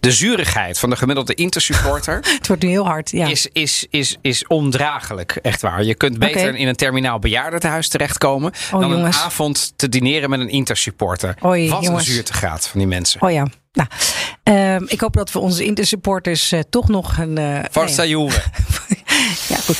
de zurigheid van de gemiddelde Intersupporter Het wordt nu heel hard. Ja. is, is, is, is ondraaglijk. Echt waar. Je kunt beter in een terminaal bejaardentehuis terechtkomen Oh, dan jongens. een avond te dineren met een Intersupporter. Oei, Wat jongens. een zuurtegraad van die mensen. Oh ja. Nou, ehm, ik hoop dat we onze intersupporters eh, toch nog een. nee. Juve. Ja, goed.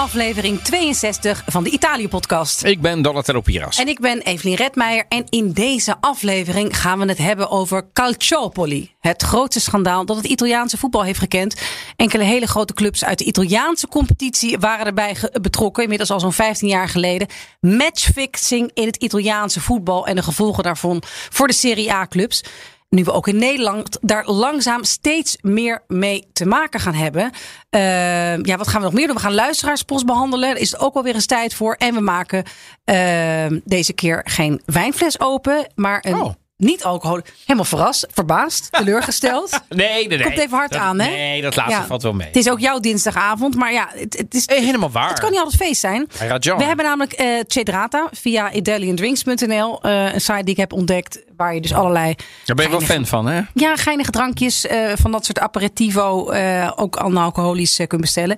Aflevering 62 van de Italië-podcast. Ik ben Donatello Piras. En ik ben Evelien Redmeijer en in deze aflevering gaan we het hebben over Calciopoli. Het grootste schandaal dat het Italiaanse voetbal heeft gekend. Enkele hele grote clubs uit de Italiaanse competitie waren erbij betrokken. Inmiddels al zo'n 15 jaar geleden. Matchfixing in het Italiaanse voetbal en de gevolgen daarvan voor de Serie A clubs. Nu we ook in Nederland daar langzaam steeds meer mee te maken gaan hebben. Eh, ja, wat gaan we nog meer doen? We gaan luisteraarspost behandelen. Daar is het ook alweer eens tijd voor. En we maken eh, deze keer geen wijnfles open, maar een Oh. Niet alcohol. Helemaal verrast, verbaasd, teleurgesteld. Nee, nee, nee. Komt even hard Dat- aan, hè? Nee, dat laatste Ja. valt wel mee. Het is ook jouw dinsdagavond, maar ja, het, het is. Helemaal waar. Het kan niet altijd feest zijn. We hebben namelijk eh Cedrata via italiandrinks.nl. eh een site die ik heb ontdekt waar je dus allerlei Daar ben je wel fan van, hè? ja, geinige drankjes eh, van dat soort aperitivo, eh, ook analcoholisch eh, kunt bestellen.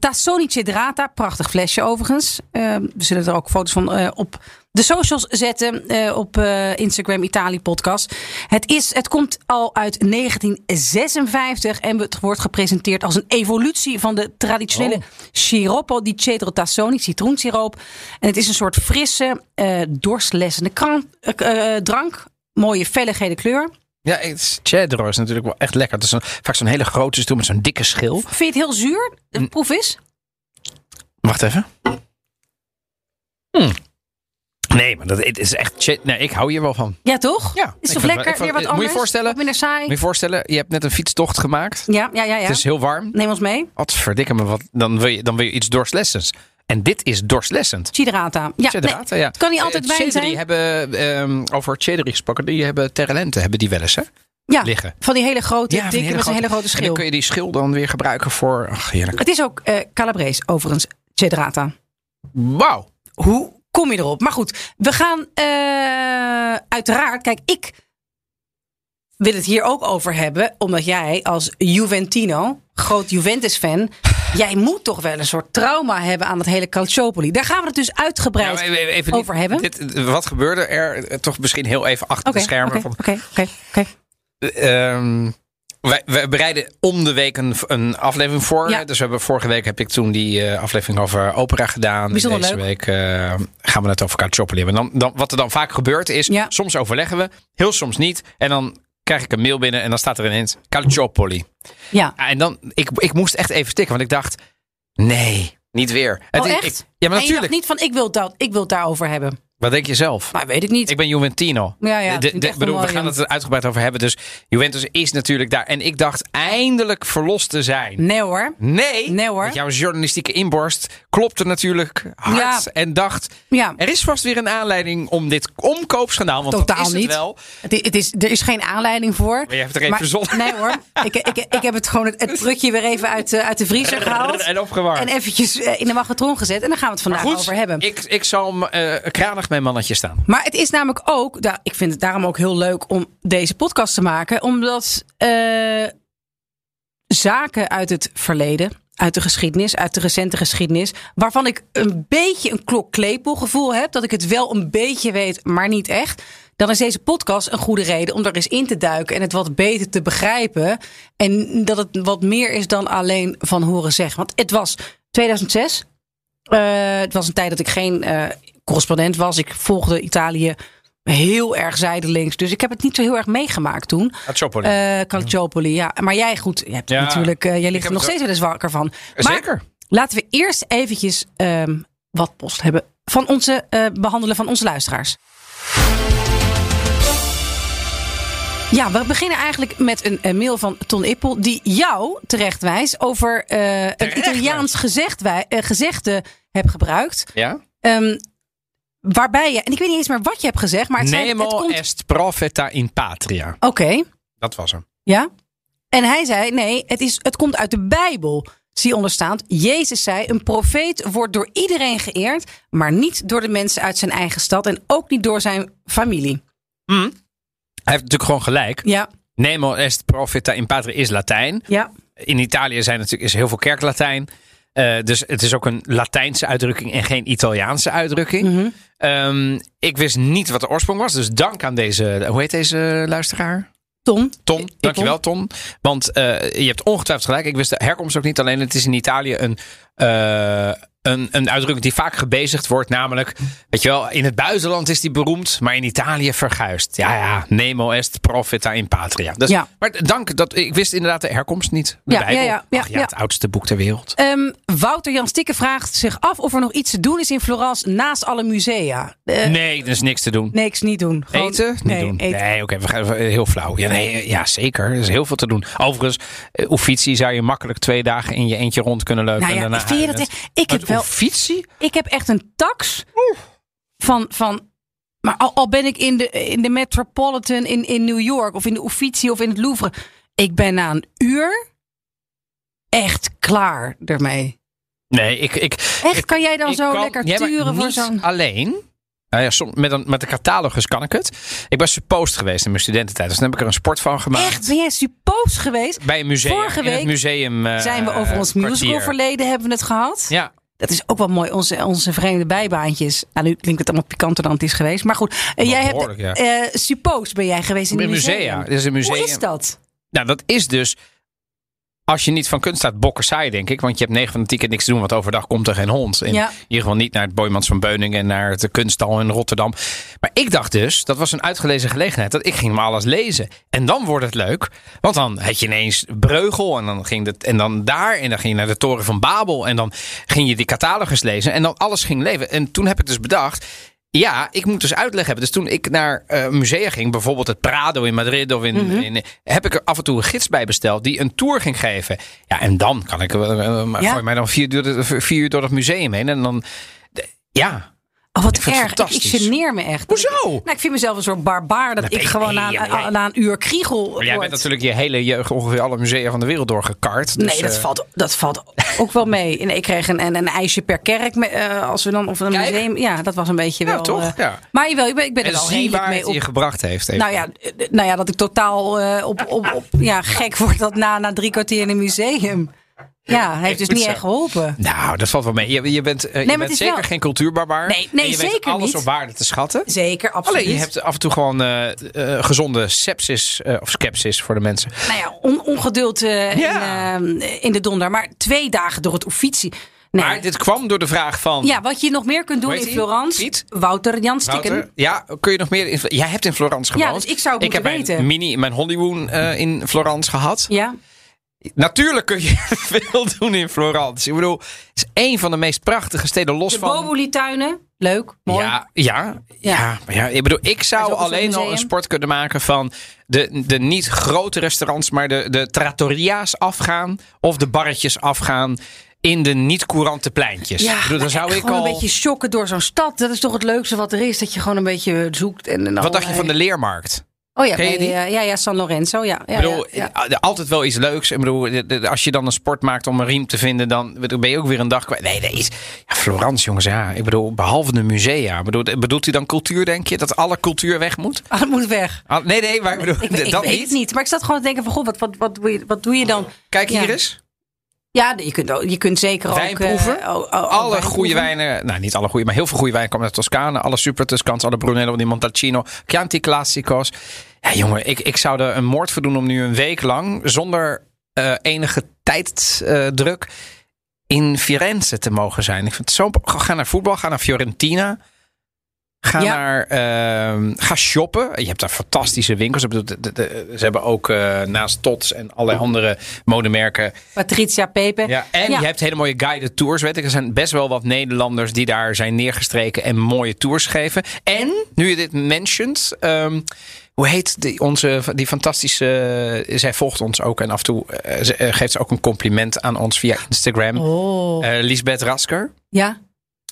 Tassoni Cedrata, prachtig flesje overigens. We zullen er ook foto's van op de socials zetten eh, op eh, Instagram Italië Podcast. Het, is, het komt al uit 1956 en het wordt gepresenteerd als een evolutie van de traditionele Oh. Sciroppo di Cedro Tassoni, citroensiroop. En het is een soort frisse, eh dorstlessende kran- eh, drank. Mooie felle gele kleur. Ja, Cedro is natuurlijk wel echt lekker. Het is een, vaak zo'n hele grote stoel met zo'n dikke schil. Vind je het heel zuur? De proef is? Wacht even. Hm. Nee, maar dat het is echt... Nee, ik hou hier wel van. Ja, toch? Ja, Is toch wel- lekker? Weer wat moet je anders? voorstellen- Wat minder saai? Moet je je voorstellen, je hebt net een fietstocht gemaakt. Ja, ja, ja. ja. Het is heel warm. Neem ons mee. Wat verdikke me, wat, dan, wil je, dan wil je iets doorslessends. En dit is doorslessend. Ciderata. Ja, nee, ja. Het kan niet altijd Eh, wijn Cedri zijn. hebben, ehm, over Cedri gesproken, die hebben Terrelente, hebben die wel eens, hè? Ja, liggen. van die hele grote, van die dikke, met een hele grote En schil. dan kun je die schil dan weer gebruiken voor... Ach, heerlijk. Het is ook eh Calabrese, overigens, Cedrata. Wauw. Hoe kom je erop? Maar goed, we gaan eh, uiteraard... Kijk, ik wil het hier ook over hebben. Omdat jij als Juventino, groot Juventus-fan... Jij moet toch wel een soort trauma hebben aan het hele Calciopoli. Daar gaan we het dus uitgebreid Ja, maar even- even over hebben. Dit, wat gebeurde er? Eh, Toch misschien heel even achter de schermen. oké, van- oké, oké, oké. Ehm, wij, wij bereiden om de week een, een aflevering voor. Ja. Dus we hebben, vorige week heb ik toen die eh, aflevering over opera gedaan. Bijzonder Deze leuk. week eh, gaan we het over Calciopoli hebben. Dan, dan, wat er dan vaak gebeurt is, Ja. soms overleggen we, heel soms niet. En dan krijg ik een mail binnen en dan staat er ineens Calciopoli. Ja, En dan, ik, ik moest echt even stikken, want ik dacht, nee, niet weer. Het oh is- echt? ik- ja, maar en je dacht natuurlijk. niet van, ik wil, dat, ik wil het daarover hebben. Wat denk je zelf? Maar weet ik niet. Ik ben Juventino. Ja, ja, De- bedoel, we gaan het er uitgebreid over hebben. Dus Juventus is natuurlijk daar. En ik dacht eindelijk verlost te zijn. Nee hoor. Nee, Nee, hoor. jouw journalistieke inborst klopte natuurlijk hard. Ja. En dacht, Ja, er is vast weer een aanleiding om dit omkoopschandaal. Want dat Totaal is het niet. wel. het is, het is, er is geen aanleiding voor. Maar je hebt er even verzonnen. Nee hoor. Ik, ik, ik heb het gewoon het, het prutje weer even uit, de- uit de vriezer gehaald. En opgewarmd. En eventjes eh, in de magnetron gezet. En daar gaan we het vandaag goed, over hebben. ik, ik zal hem eh, kranig mijn mannetje staan. Maar het is namelijk ook, da- ik vind het daarom ook heel leuk om deze podcast te maken, omdat eh, zaken uit het verleden, uit de geschiedenis, uit de recente geschiedenis, waarvan ik een beetje een klokklepel gevoel heb, dat ik het wel een beetje weet, maar niet echt. Dan is deze podcast een goede reden om er eens in te duiken en het wat beter te begrijpen. En dat het wat meer is dan alleen van horen zeggen. Want het was 2006. Eh, het was een tijd dat ik geen eh, correspondent was. Ik volgde Italië heel erg zijdelings. Dus ik heb het niet zo heel erg meegemaakt toen. Calciopoli. Eh Calciopoli, ja. Maar jij goed, je hebt Ja, natuurlijk, eh, jij ligt heb er nog steeds wel eens wakker van. Maar Zeker. laten we eerst eventjes ehm, wat post hebben van onze eh, behandelen van onze luisteraars. Ja, we beginnen eigenlijk met een, een mail van Ton Ippel. Die jou terecht wijst over eh, een Italiaans gezegd wij, eh, gezegde hebt gebruikt. Ja? Ehm, waarbij je, en ik weet niet eens meer wat je hebt gezegd, maar het, zijn, het Nemo komt. est profeta in patria. Oké, Dat was hem. ja. En hij zei: nee, het, is, het komt uit de Bijbel. zie onderstaand. Jezus zei: Een profeet wordt door iedereen geëerd, maar niet door de mensen uit zijn eigen stad en ook niet door zijn familie. Hij heeft natuurlijk gewoon gelijk. Ja, Nemo est profeta in patria is Latijn. ja. In Italië zijn natuurlijk, is heel veel kerklatijn. Eh, dus het is ook een Latijnse uitdrukking en geen Italiaanse uitdrukking. Mhm. Ehm, ik wist niet wat de oorsprong was. Dus dank aan deze, hoe heet deze luisteraar? Ton. Ton, dankjewel Ton. Want eh, je hebt ongetwijfeld gelijk. Ik wist de herkomst ook niet. Alleen het is in Italië een, eh, een, een uitdrukking die vaak gebezigd wordt. Namelijk, weet je wel, in het buitenland is die beroemd. Maar in Italië verguist. Ja, ja, nemo est profeta in patria. Dus, Ja. Maar dank, dat, ik wist inderdaad de herkomst niet. De Ja, Bijbel. ja, ja, Ach het oudste boek ter wereld. Ehm, Wouter Jan Stikke vraagt zich af of er nog iets te doen is in Florence naast alle musea. Eh, Nee, er is niks te doen. Niks niet doen. Gewoon- Eten? Niet nee, doen. eten. Nee, oké, we gaan heel flauw. Ja, nee, ja, zeker. Er is heel veel te doen. Overigens, uh, Uffizi zou je makkelijk twee dagen in je eentje rond kunnen lopen. Nou ja, en daarna vind je dat ik heb wel-? Ik heb echt een tax van. van maar al, al ben ik in de, in de Metropolitan in, in New York of in de Uffizi of in het Louvre. Ik ben na een uur echt klaar ermee. Nee, ik... ik Echt, kan jij dan zo kan- lekker Ja, maar turen voor zo'n... alleen. Nou ja, som- met, een, met de catalogus kan ik het. Ik ben supposed geweest in mijn studententijd. Dus dan heb ik er een sport van gemaakt. Echt, ben jij supposed geweest? Bij een museum. Vorige in het week museum eh, Zijn we over ons musical verleden hebben we het gehad? Ja, Dat is ook wel mooi, onze, onze vreemde bijbaantjes. Nou, nu klinkt het allemaal pikanter dan het is geweest. Maar goed, eh, jij hebt, behoorlijk, ja. eh, supposed ben jij geweest in een museum. musea. Dit is een museum. Hoe is dat? Nou, dat is dus. Als je niet van kunst staat, bokken saai, denk ik. Want je hebt 9 van de 10 keer niks te doen, want overdag komt er geen hond. In Ja. ieder geval niet naar het Boymans van Beuningen en naar het kunststal in Rotterdam. Maar ik dacht dus, dat was een uitgelezen gelegenheid, dat ik ging maar alles lezen. En dan wordt het leuk, want dan had je ineens Breugel en dan ging het en dan daar en dan ging je naar de Toren van Babel en dan ging je die catalogus lezen en dan alles ging leven. En toen heb ik dus bedacht, ja, ik moet dus uitleg hebben. Dus toen ik naar eh, musea ging, bijvoorbeeld het Prado in Madrid of in, Mhm. in heb ik er af en toe een gids bij besteld die een tour ging geven. Ja, en dan kan ik uh, Ja. gooi mij dan vier, uur door de- vier uur door dat museum heen en dan ja. Oh, wat Ik erg. Ik, ik geneer me echt. Hoezo? Ik, nou, ik vind mezelf een soort barbaar dat Dat ik gewoon na, een- na uur kriegel Maar jij bent natuurlijk je hele jeugd ongeveer alle musea van de wereld doorgekart. Dus, Nee, dat eh, valt, dat valt ook wel mee. Nee, ik kreeg een, een, een ijsje per kerk. me- eh, als we dan, of een Kijk. museum. Ja, dat was een beetje wel. toch? eh, Ja. Maar jawel, ik ben, ik ben En er al redelijk mee het op. je gebracht heeft. even. Nou ja, nou ja, dat ik totaal op, op, op, ja, gek word dat na, na drie kwartier in een museum. Ja, heeft dus niet echt geholpen. Nou, dat valt wel mee. Je, je bent, eh, je bent is zeker wel- geen cultuurbarbaar. Nee, nee, en je weet zeker alles niet. op waarde te schatten. Zeker, absoluut. Alleen je hebt af en toe gewoon eh, eh, gezonde sepsis eh, of skepsis voor de mensen. nou ja, on- ongeduld eh, Ja. in, eh, in de donder. Maar twee dagen door het Uffizi. Nee. Maar dit kwam door de vraag van. Ja, wat je nog meer kunt doen in hij? Florence. Piet? Wouter Jan Stikken. Wouter, ja, kun je nog meer? In, jij hebt in Florence Ja, gewoond. dus ik zou het ik heb moeten mijn weten. mini, mijn Hollywood eh, in Florence gehad. Ja. Natuurlijk kun je veel doen in Florence. Ik bedoel, het is een van de meest prachtige steden los De van. Boboli-tuinen. Leuk, mooi. Ja, ja, ja. Ja. maar ja, ik bedoel, ik zou alleen al een sport kunnen maken van de, de niet grote restaurants, maar de, de trattoria's afgaan of de barretjes afgaan in de niet courante pleintjes. Ja, ik bedoel, dan zou ik gewoon al. een beetje shocken door zo'n stad. Dat is toch het leukste wat er is. Dat je gewoon een beetje zoekt. En, en Wat dacht je van de leermarkt? Oh ja, bij, eh, ja, ja, San Lorenzo. Ja, ja, Ik bedoel, ja, ja. eh, altijd wel iets leuks. Ik bedoel, als je dan een sport maakt om een riem te vinden, dan ben je ook weer een dag kwijt. Nee, nee. is- Ja, Florence, jongens, ja. Ik bedoel, behalve de musea. Ik Bedoel, bedoelt u dan cultuur, denk je? Dat alle cultuur weg moet? Ah, het moet weg. Ah, Nee, nee, maar ik bedoel, Ik, ik dat weet niet. niet. Maar ik zat gewoon te denken van, goh, wat, wat, wat, doe, je, wat doe je dan? Kijk hier eens. Ja, je kunt, je kunt zeker ook... Wijnproeven? oh, alle wijnproeven. goede wijnen, nou niet alle goede, maar heel veel goede wijnen komen uit Toscane. Alle super Toscans, alle Brunello di Montalcino, Chianti Classicos. Ja, jongen, ik, ik zou er een moord voor doen om nu een week lang zonder eh, enige tijdsdruk in Firenze te mogen zijn. Ik vind het zo. Ga naar voetbal, ga naar Fiorentina. Ga Ja. naar, ehm, ga shoppen. Je hebt daar fantastische winkels. Ze hebben ook eh, naast Tots en allerlei andere modemerken Patricia Pepe. ja, en Ja. je hebt hele mooie guided tours. Weet ik. Er zijn best wel wat Nederlanders die daar zijn neergestreken en mooie tours geven. En, nu je dit mentioned, ehm, hoe heet die, onze, die fantastische... zij volgt ons ook en af en toe eh, eh, geeft ze ook een compliment aan ons via Instagram. Oh. Lisbeth Rasker. Ja.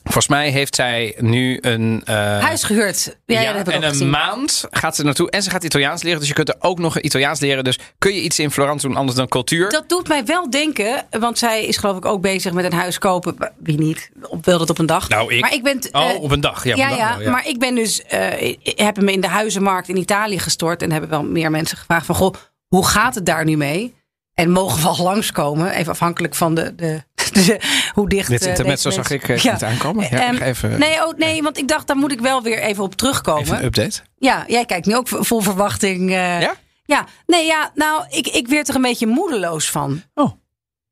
Volgens mij heeft zij nu een... eh, Huis gehuurd. Ja, ja, dat heb ik en ook een gezien. maand gaat ze naartoe. En ze gaat Italiaans leren. Dus je kunt er ook nog Italiaans leren. Dus kun je iets in Florence doen anders dan cultuur? Dat doet mij wel denken, want zij is geloof ik ook bezig met een huis kopen. Wie niet? Op, wil dat op een dag. Nou, ik. Maar ik ben. oh, eh, op een dag. Ja, ja, dag ja, wel, ja. maar ik ben dus. eh, ik heb hem in de huizenmarkt in Italië gestort. En hebben wel meer mensen gevraagd: van goh, hoe gaat het daar nu mee? En mogen we al langskomen? Even afhankelijk van de, de, de- hoe dicht. Dit intermezzo deze zag ik mensen- eh, niet aankomen. Ja, ga even, nee, oh, nee, want ik dacht, daar moet ik wel weer even op terugkomen. even een update. Ja, jij kijkt nu ook vol verwachting. eh, Ja? Ja, nee, ja, nou, ik, ik werd er een beetje moedeloos van. Oh.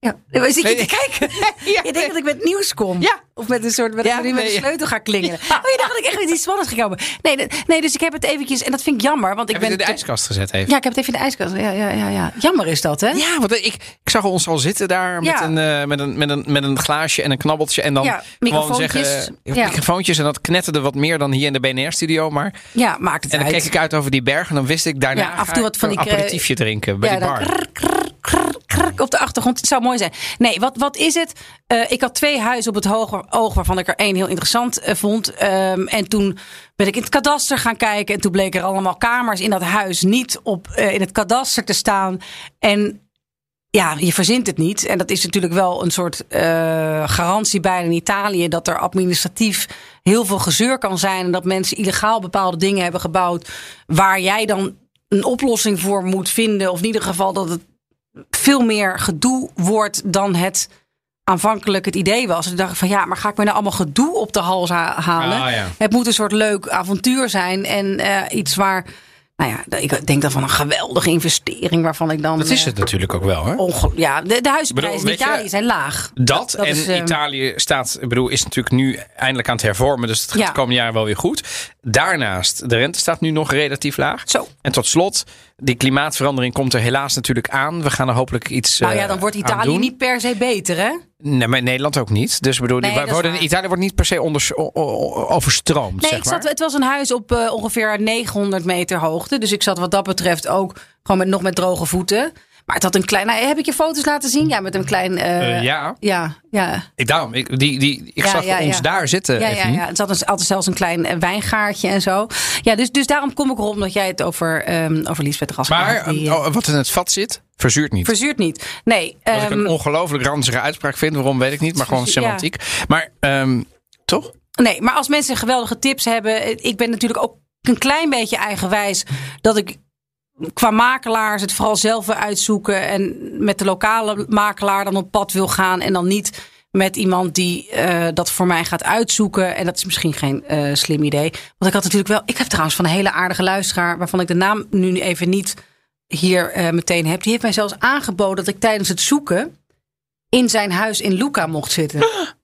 Ja, zit je Nee, te kijken? Ja, je denkt dat ik met nieuws kom? Ja. Of met een soort, met, Ja, nu met nee, een sleutel ga klingelen. Oh, je dacht dat ik echt met iets spannends ging komen. Nee, nee, dus ik heb het eventjes, en dat vind ik jammer, want ik Heb je ben... het in de ijskast gezet even? Ja, ik heb het even in de ijskast. Ja, ja, ja, ja. Jammer is dat, hè? Ja, want ik, ik zag ons al zitten daar met, een, eh, met, een, met, een, met een glaasje en een knabbeltje. En dan Ja, gewoon zeggen... eh, Ja. Microfoontjes. En dat knetterde wat meer dan hier in de BNR-studio. Maar Ja, maakt het En dan uit. keek ik uit over die berg en dan wist ik daarna Ja, af en toe wat van die kre- aperitiefje drinken bij die bar. Krr op de achtergrond. Het zou mooi zijn. Nee, wat, wat is het? Eh, ik had twee huizen op het hoge oog waarvan ik er één heel interessant eh, vond. Ehm, en toen ben ik in het kadaster gaan kijken. En toen bleken er allemaal kamers in dat huis niet op, eh, in het kadaster te staan. En ja, je verzint het niet. En dat is natuurlijk wel een soort garantie bij in Italië. Dat er administratief heel veel gezeur kan zijn. En dat mensen illegaal bepaalde dingen hebben gebouwd. Waar jij dan een oplossing voor moet vinden. Of in ieder geval dat het veel meer gedoe wordt dan het aanvankelijk het idee was. En toen dacht ik van ja, maar ga ik me nou allemaal gedoe op de hals ha- halen? Ah, ja. Het moet een soort leuk avontuur zijn. En eh, iets waar, nou ja, ik denk dan van een geweldige investering waarvan ik dan... Dat is eh, het natuurlijk ook wel, hè? ja, de, de huizenprijzen in je, Italië zijn laag. Dat, en is, eh, Italië staat, ik bedoel, is natuurlijk nu eindelijk aan het hervormen. Dus het gaat Ja. de komende jaren wel weer goed. Daarnaast, de rente staat nu nog relatief laag. Zo. En tot slot, die klimaatverandering komt er helaas natuurlijk aan. We gaan er hopelijk iets Nou ja, eh, dan wordt aan Italië niet per se beter, hè? Nee, maar Nederland ook niet. Dus bedoel, Nee, worden. Italië wordt niet per se onder, overstroomd, Nee, zeg ik maar. zat, het was een huis op eh, ongeveer 900 meter hoogte. Dus ik zat wat dat betreft ook gewoon met, nog met droge voeten. Maar het had een klein... Nou, heb ik je foto's laten zien? Ja, met een klein... eh, Eh, ja, Ja, ja. ik, daarom, ik, die, die, ik Ja, zag ja, ons ja. daar zitten. Ja, ja, ja. Het dus altijd zelfs een klein eh, wijngaartje en zo. Ja, dus, dus daarom kom ik erop dat jij het over, ehm over Lisbeth Raskant Maar had. Die, oh, wat in het vat zit, verzuurt niet. verzuurt niet. Nee, Wat ik ehm, een ongelooflijk ranzige uitspraak vind. Waarom weet ik niet, maar gewoon Ja. semantiek. Maar ehm, toch? Nee, maar als mensen geweldige tips hebben. Ik ben natuurlijk ook een klein beetje eigenwijs. Dat ik qua makelaars het vooral zelf uitzoeken. En met de lokale makelaar dan op pad wil gaan. En dan niet met iemand die eh, dat voor mij gaat uitzoeken. En dat is misschien geen eh, slim idee. Want ik had natuurlijk wel. Ik heb trouwens van een hele aardige luisteraar. waarvan ik de naam nu even niet hier eh, meteen heb. Die heeft mij zelfs aangeboden dat ik tijdens het zoeken. in zijn huis in Luca mocht zitten.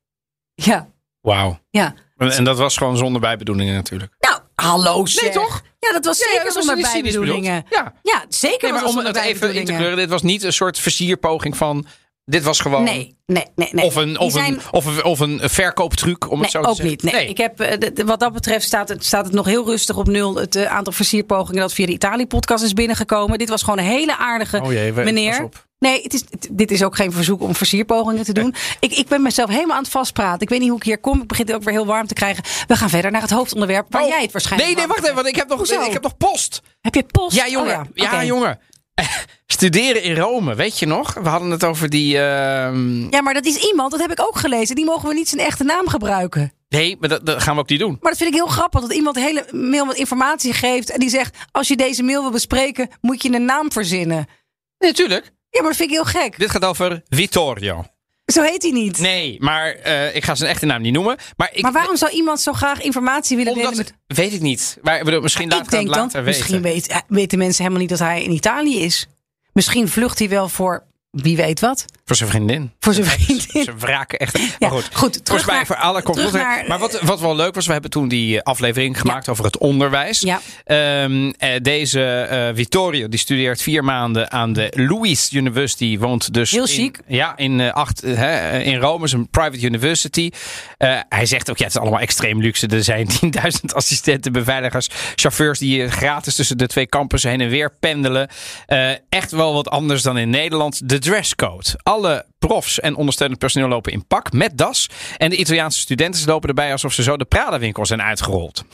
Ja, Wauw. ja. En dat was gewoon zonder bijbedoelingen natuurlijk. Hallo zeg. Nee, toch? Ja, dat was Ja, ja, zeker dat was zonder bijbedoelingen. Ja. Ja, zeker Nee, maar om het even in te kleuren. Dit was niet een soort versierpoging van... Dit was gewoon... Nee, nee, nee. nee. Of een, of, zijn- een, of, een, of een verkooptruc, om het zo te ook zeggen. niet. Nee. Ik heb, eh, wat dat betreft staat het, staat het nog heel rustig op nul. Het eh, aantal versierpogingen dat via de Italië-podcast is binnengekomen. Dit was gewoon een hele aardige Oh jee, we- meneer. Nee, het is, het- dit is ook geen verzoek om versierpogingen te doen. Ik, ik ben mezelf helemaal aan het vastpraten. Ik weet niet hoe ik hier kom. Ik begin het ook weer heel warm te krijgen. We gaan verder naar het hoofdonderwerp waar Oh, jij het waarschijnlijk Nee, nee, wacht even, want ik heb nog, Hoezo? ik heb nog post. Heb je post? Ja, jongen. Oh, ja, jongen. Studeren in Rome, weet je nog? We hadden het over die... ehm, Ja, maar dat is iemand, dat heb ik ook gelezen. Die mogen we niet zijn echte naam gebruiken. Nee, maar dat, dat gaan we ook niet doen. Maar dat vind ik heel grappig. Dat iemand hele mail met informatie geeft. En die zegt, als je deze mail wil bespreken, moet je een naam verzinnen. Nee, tuurlijk. Ja, maar dat vind ik heel gek. Dit gaat over Vittorio. Zo heet hij niet. Nee, maar eh, ik ga zijn echte naam niet noemen. Maar, ik, Maar waarom zou iemand zo graag informatie willen Omdat, delen met... Weet ik niet. Maar ik bedoel, misschien laat ik dan, later misschien weten. weet, eh, weten mensen helemaal niet dat hij in Italië is. Misschien vlucht hij wel voor wie weet wat. Voor zijn vriendin. Voor zijn vriendin. Ze wraken echt. Ja, maar goed, goed, terug volgens mij naar- voor alle terug naar- Maar wat, wat wel leuk was, we hebben toen die aflevering gemaakt over het onderwijs. Ja. Ehm, eh, deze eh, Vittorio, die studeert vier maanden aan de Louis University. Woont dus Heel in, chic. ja, in, eh, acht, eh, hè, in Rome, is een private university. Eh, hij zegt ook, ja, het is allemaal extreem luxe. Er zijn 10.000 assistenten, beveiligers, chauffeurs die eh, gratis tussen de twee campussen heen en weer pendelen. Eh, echt wel wat anders dan in Nederland. De dresscode. Alle profs en ondersteunend personeel lopen in pak met das. En de Italiaanse studenten lopen erbij alsof ze zo de Prada-winkel zijn uitgerold.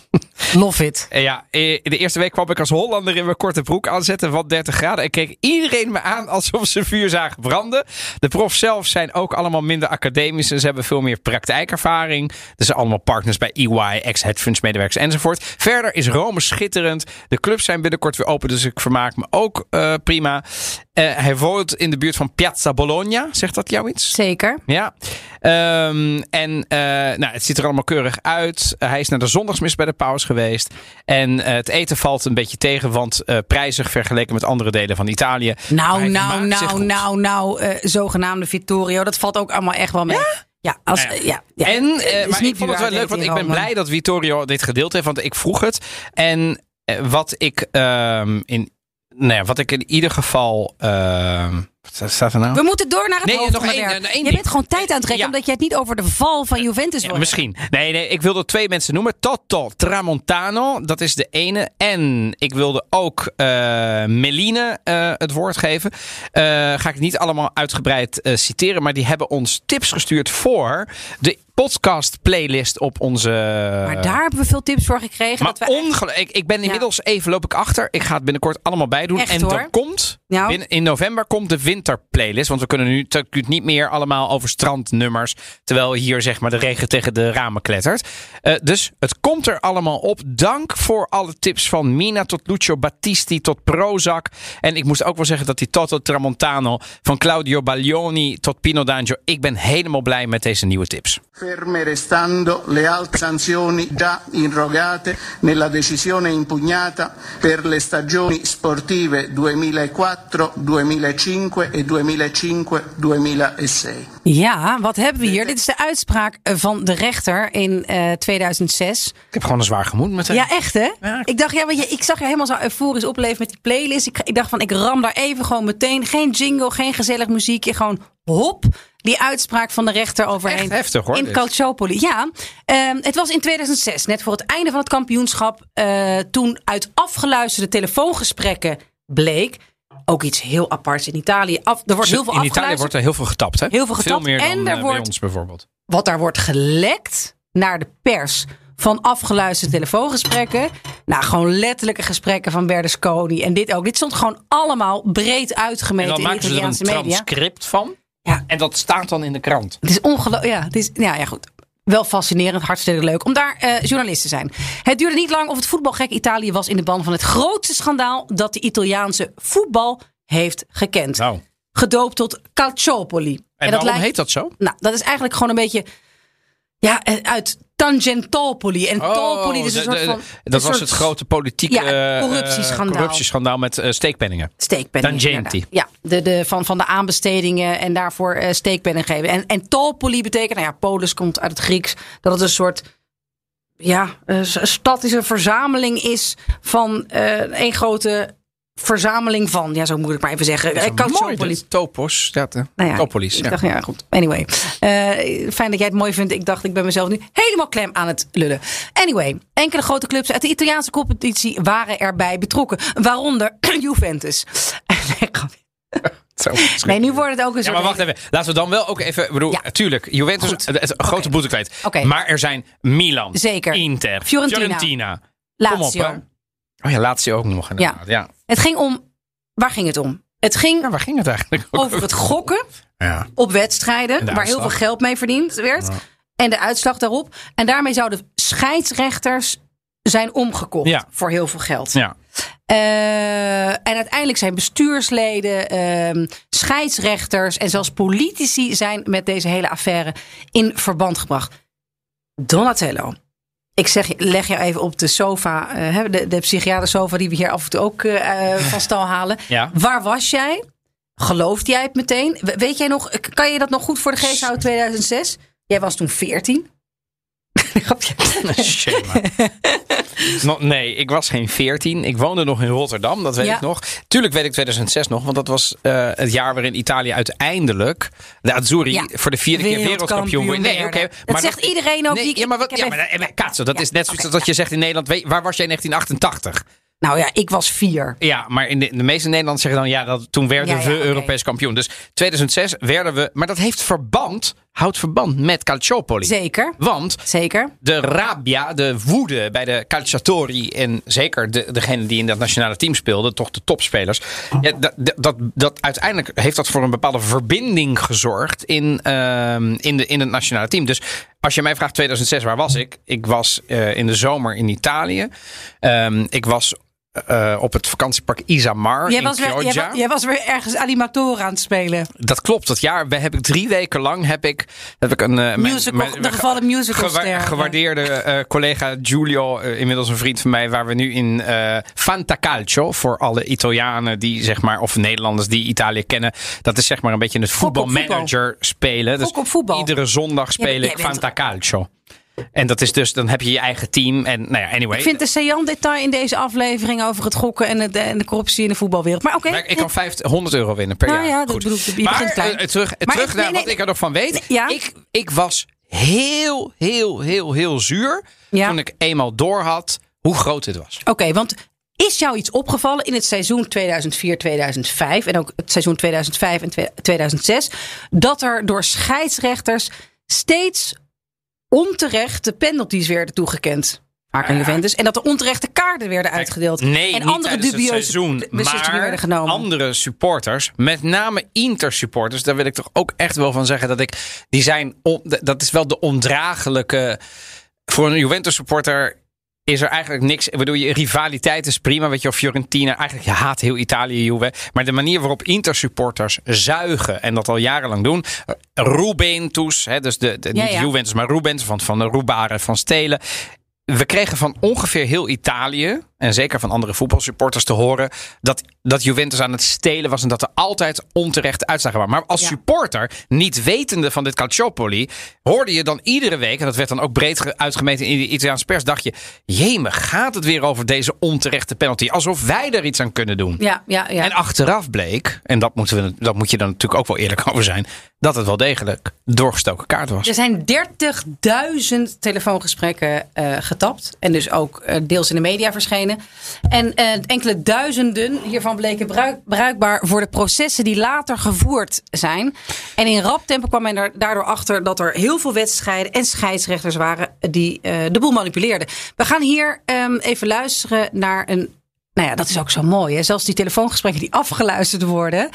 Love it. En ja, eh, de eerste week kwam ik als Hollander in mijn korte broek aanzetten van 30 graden. En keek iedereen me aan alsof ze vuur zagen branden. De profs zelf zijn ook allemaal minder academisch. En ze hebben veel meer praktijkervaring. Er zijn allemaal partners bij EY, ex-headfunds medewerkers enzovoort. Verder is Rome schitterend. De clubs zijn binnenkort weer open, dus ik vermaak me ook uh, prima. Uh, hij woont in de buurt van Piazza Bologna. Zegt dat jou iets? Zeker. Ja. Um, en uh, nou, het ziet er allemaal keurig uit. hij is naar de zondagsmis bij de paus geweest. En het eten valt een beetje tegen, want prijzig vergeleken met andere delen van Italië. Nou, nou, nou, nou, nou, zogenaamde Vittorio. Dat valt ook allemaal echt wel mee. Ja? Ja, als, ja. ja, ja. En, uh, maar ik vond het wel leuk, want ik ben blij dat Vittorio dit gedeeld heeft, want ik vroeg het. En uh, wat ik uh, in, ja, wat ik in ieder geval wat staat er nou? We moeten door naar het nee, hoofdonderwerp. Één, je bent gewoon tijd aan het trekken ja. omdat je het niet over de val van Juventus wil. Ja, misschien. Nee, nee, ik wilde twee mensen noemen. Toto Tramontano, dat is de ene. En ik wilde ook uh, Meline uh, het woord geven. Ga ik niet allemaal uitgebreid citeren, maar die hebben ons tips gestuurd voor de podcast playlist op onze. Maar daar hebben we veel tips voor gekregen. Maar dat we ongelooflijk. Ik, ik ben inmiddels even loop ik achter. Ik ga het binnenkort allemaal bijdoen. Echt, en hoor. er komt nou. binnen, in november komt de winterplaylist. Want we kunnen nu niet meer allemaal over strandnummers. Terwijl hier zeg maar de regen tegen de ramen klettert. Uh, dus het komt er allemaal op. Dank voor alle tips van Mina tot Lucio Battisti tot Prozac. En ik moest ook wel zeggen dat die Toto Tramontano van Claudio Baglioni tot Pino D'Angio. Ik ben helemaal blij met deze nieuwe tips. Ferme restando le altre sanzioni già irrogate nella decisione impugnata per le stagioni sportive 2004, 2005 e 2005-2006. Ja, wat hebben we hier? Dit is de uitspraak van de rechter in uh, 2006. Ik heb gewoon een zwaar gemoed met hem. Ja, echt hè? Ja. Ik dacht, ja, want je, ik zag je helemaal zo euforisch opleven met die playlist. Ik, ik dacht van, ik ram daar even gewoon meteen. Geen jingle, geen gezellig muziekje. Gewoon hop die uitspraak van de rechter overheen. Echt heftig hoor. In Calciopoli. Ja, uh, het was in 2006, net voor het einde van het kampioenschap. Uh, toen uit afgeluisterde telefoongesprekken bleek. Ook iets heel aparts in Italië. Af, er wordt heel veel in Italië wordt er heel veel getapt. Hè? Heel veel getapt. Veel meer en dan er uh, wordt, bij ons bijvoorbeeld. Wat daar wordt gelekt naar de pers van afgeluisterde telefoongesprekken. Nou, gewoon letterlijke gesprekken van Berlusconi. En dit ook. Dit stond gewoon allemaal breed uitgemeten en dan in de Italiaanse ze er een media. transcript van. Ja. En dat staat dan in de krant. Het is ongelooflijk. Ja, het is, ja, ja, goed. Wel fascinerend, hartstikke leuk om daar uh, journalist te zijn. Het duurde niet lang of het voetbalgek Italië was in de ban van het grootste schandaal dat de Italiaanse voetbal heeft gekend. Nou. Gedoopt tot Calciopoli. En, en dat waarom heet dat zo? Nou, dat is eigenlijk gewoon een beetje ja, uit Tangentopoli. En oh, Topoli is een de, soort van. dat was soort, het grote politieke ja, uh, corruptieschandaal. corruptieschandaal met uh, steekpenningen. Steekpenningen. Tangenti. Ja, de, de, van, van de aanbestedingen en daarvoor uh, steekpenningen geven. En, en Topoli betekent, nou ja, Polis komt uit het Grieks, dat het een soort. Ja, een stad is een verzameling is van één grote verzameling van. Ja, zo moet ik maar even zeggen. Calciopoli. Topos. Ja, nou ja, Topolis. Ik ja. dacht, ja, goed. Anyway. Uh, fijn dat jij het mooi vindt. Ik dacht, ik ben mezelf nu helemaal klem aan het lullen. Anyway. Enkele grote clubs uit de Italiaanse competitie waren erbij betrokken. Waaronder Juventus. Zo, nee, nu wordt het ook een ja, maar wacht even. Laten we dan wel ook even... Ik bedoel, Ja. tuurlijk, Juventus, Goed. het, grote boete kwijt. Oké. Maar er zijn Milan, Zeker. Inter, Fiorentina. Kom op, Lazio. Oh ja, Lazio ook nog inderdaad. Ja. Het ging om... Waar ging het om? Het ging Ja, waar ging het eigenlijk over het gokken Ja. op wedstrijden. En de Waar heel veel geld mee verdiend werd. Ja. En de uitslag daarop. En daarmee zouden scheidsrechters zijn omgekocht. Ja. Voor heel veel geld. ja. Eh, en uiteindelijk zijn bestuursleden, ehm, scheidsrechters en zelfs politici zijn met deze hele affaire in verband gebracht. Donatello. Ik zeg, leg je even op de sofa, eh, hè, de, de psychiatersofa die we hier af en toe ook eh, van stal halen. Ja. Waar was jij? Geloofde jij het meteen? We- Weet jij nog, kan je dat nog goed voor de geest houden 2006? Jij was toen 14. Grapje. Shame. No, nee, ik was geen 14. Ik woonde nog in Rotterdam, dat weet Ja. ik nog. Tuurlijk weet ik 2006 nog, want dat was eh, het jaar waarin Italië uiteindelijk de Azzurri Ja. voor de vierde keer wereldkampioen wordt. Nee, oké. Dat maar zegt iedereen ook. Nee, die- ja, maar, wat, ja, maar, even- eh, dat is net zoiets oké. als dat je zegt in Nederland, waar was jij in 1988? Nou ja, ik was vier. Ja, maar in de, de meeste Nederlanders zeggen dan ja, dat, toen werden Ja, ja, we. Europees kampioen. Dus 2006 werden we, maar dat heeft verband, houdt verband met Calciopoli. Zeker, Want zeker. de rabia, de woede bij de calciatori en zeker de, degene die in dat nationale team speelden, toch de topspelers. Ja, dat, dat, dat, uiteindelijk heeft dat voor een bepaalde verbinding gezorgd in, ehm, in, de, in het nationale team. Dus als je mij vraagt 2006, waar was ik? Ik was eh, in de zomer in Italië. Ehm, ik was eh, op het vakantiepark Isamar Jij in was, weer, jij, was weer ergens animatoren aan het spelen. Dat klopt. Dat jaar we- heb ik drie weken lang heb ik, heb ik een eh, Musical, mijn- de gevallen musicalster. gewa- gewaardeerde eh, collega Giulio, inmiddels een vriend van mij, waar we nu in Fantacalcio voor alle Italianen die zeg maar of Nederlanders die Italië kennen, dat is zeg maar een beetje het op voetbal. voetbalmanager spelen. Dus voetbal. Iedere zondag speel jij ik Fantacalcio. En dat is dus, dan heb je je eigen team. En nou ja, anyway. Ik vind de saillant detail in deze aflevering over het gokken en, het, en de corruptie in de voetbalwereld. Maar oké. Maar ik kan 50, 100 euro winnen per Nou jaar. ja, dat Goed. bedoel ik, maar eh, terug, Maar terug ik- naar nee, wat ik er nog van weet. Ja. Ik, ik was heel, heel, heel, heel zuur Ja. toen ik eenmaal door had hoe groot dit was. Oké, want is jou iets opgevallen in het seizoen 2004-2005 en ook het seizoen 2005 en twe- 2006 dat er door scheidsrechters steeds onterechte penalties werden toegekend? Aan Juventus. En dat er onterechte kaarten werden uitgedeeld. Nee, en andere dubieuze seizoen. beslissingen Maar werden genomen. andere supporters, met name Inter-supporters, daar wil ik toch ook echt wel van zeggen dat ik, die zijn, dat is wel de ondraaglijke, voor een Juventus-supporter is er eigenlijk niks. Ik bedoel, je rivaliteit is prima. Weet je, of Fiorentina. Eigenlijk, je haat heel Italië, Juve. Maar de manier waarop Inter-supporters zuigen. En dat al jarenlang doen. Rubentus, hè, dus de, de, Ja, niet ja. Juventus, maar Rubens van, van de Rubaren van Stelen. We kregen van ongeveer heel Italië. En zeker van andere voetbalsupporters te horen. Dat, dat Juventus aan het stelen was. En dat er altijd onterechte uitslagen waren. Maar als Ja. supporter, niet wetende van dit Calciopoli. hoorde je dan iedere week. En dat werd dan ook breed ge- uitgemeten in de Italiaanse pers. dacht je, jee, gaat het weer over deze onterechte penalty? Alsof wij er iets aan kunnen doen. Ja, ja, ja. En achteraf bleek, en dat, moeten we, dat moet je dan natuurlijk ook wel eerlijk over zijn. dat het wel degelijk doorgestoken kaart was. Er zijn 30.000 telefoongesprekken eh, getapt. En dus ook eh, deels in de media verschenen. En eh, enkele duizenden hiervan bleken bruik- bruikbaar voor de processen die later gevoerd zijn. En in rap tempo kwam men er daardoor achter dat er heel veel wedstrijden en scheidsrechters waren die eh, de boel manipuleerden. We gaan hier ehm, even luisteren naar een. Nou ja, dat is ook zo mooi. Hè? Zelfs die telefoongesprekken die afgeluisterd worden.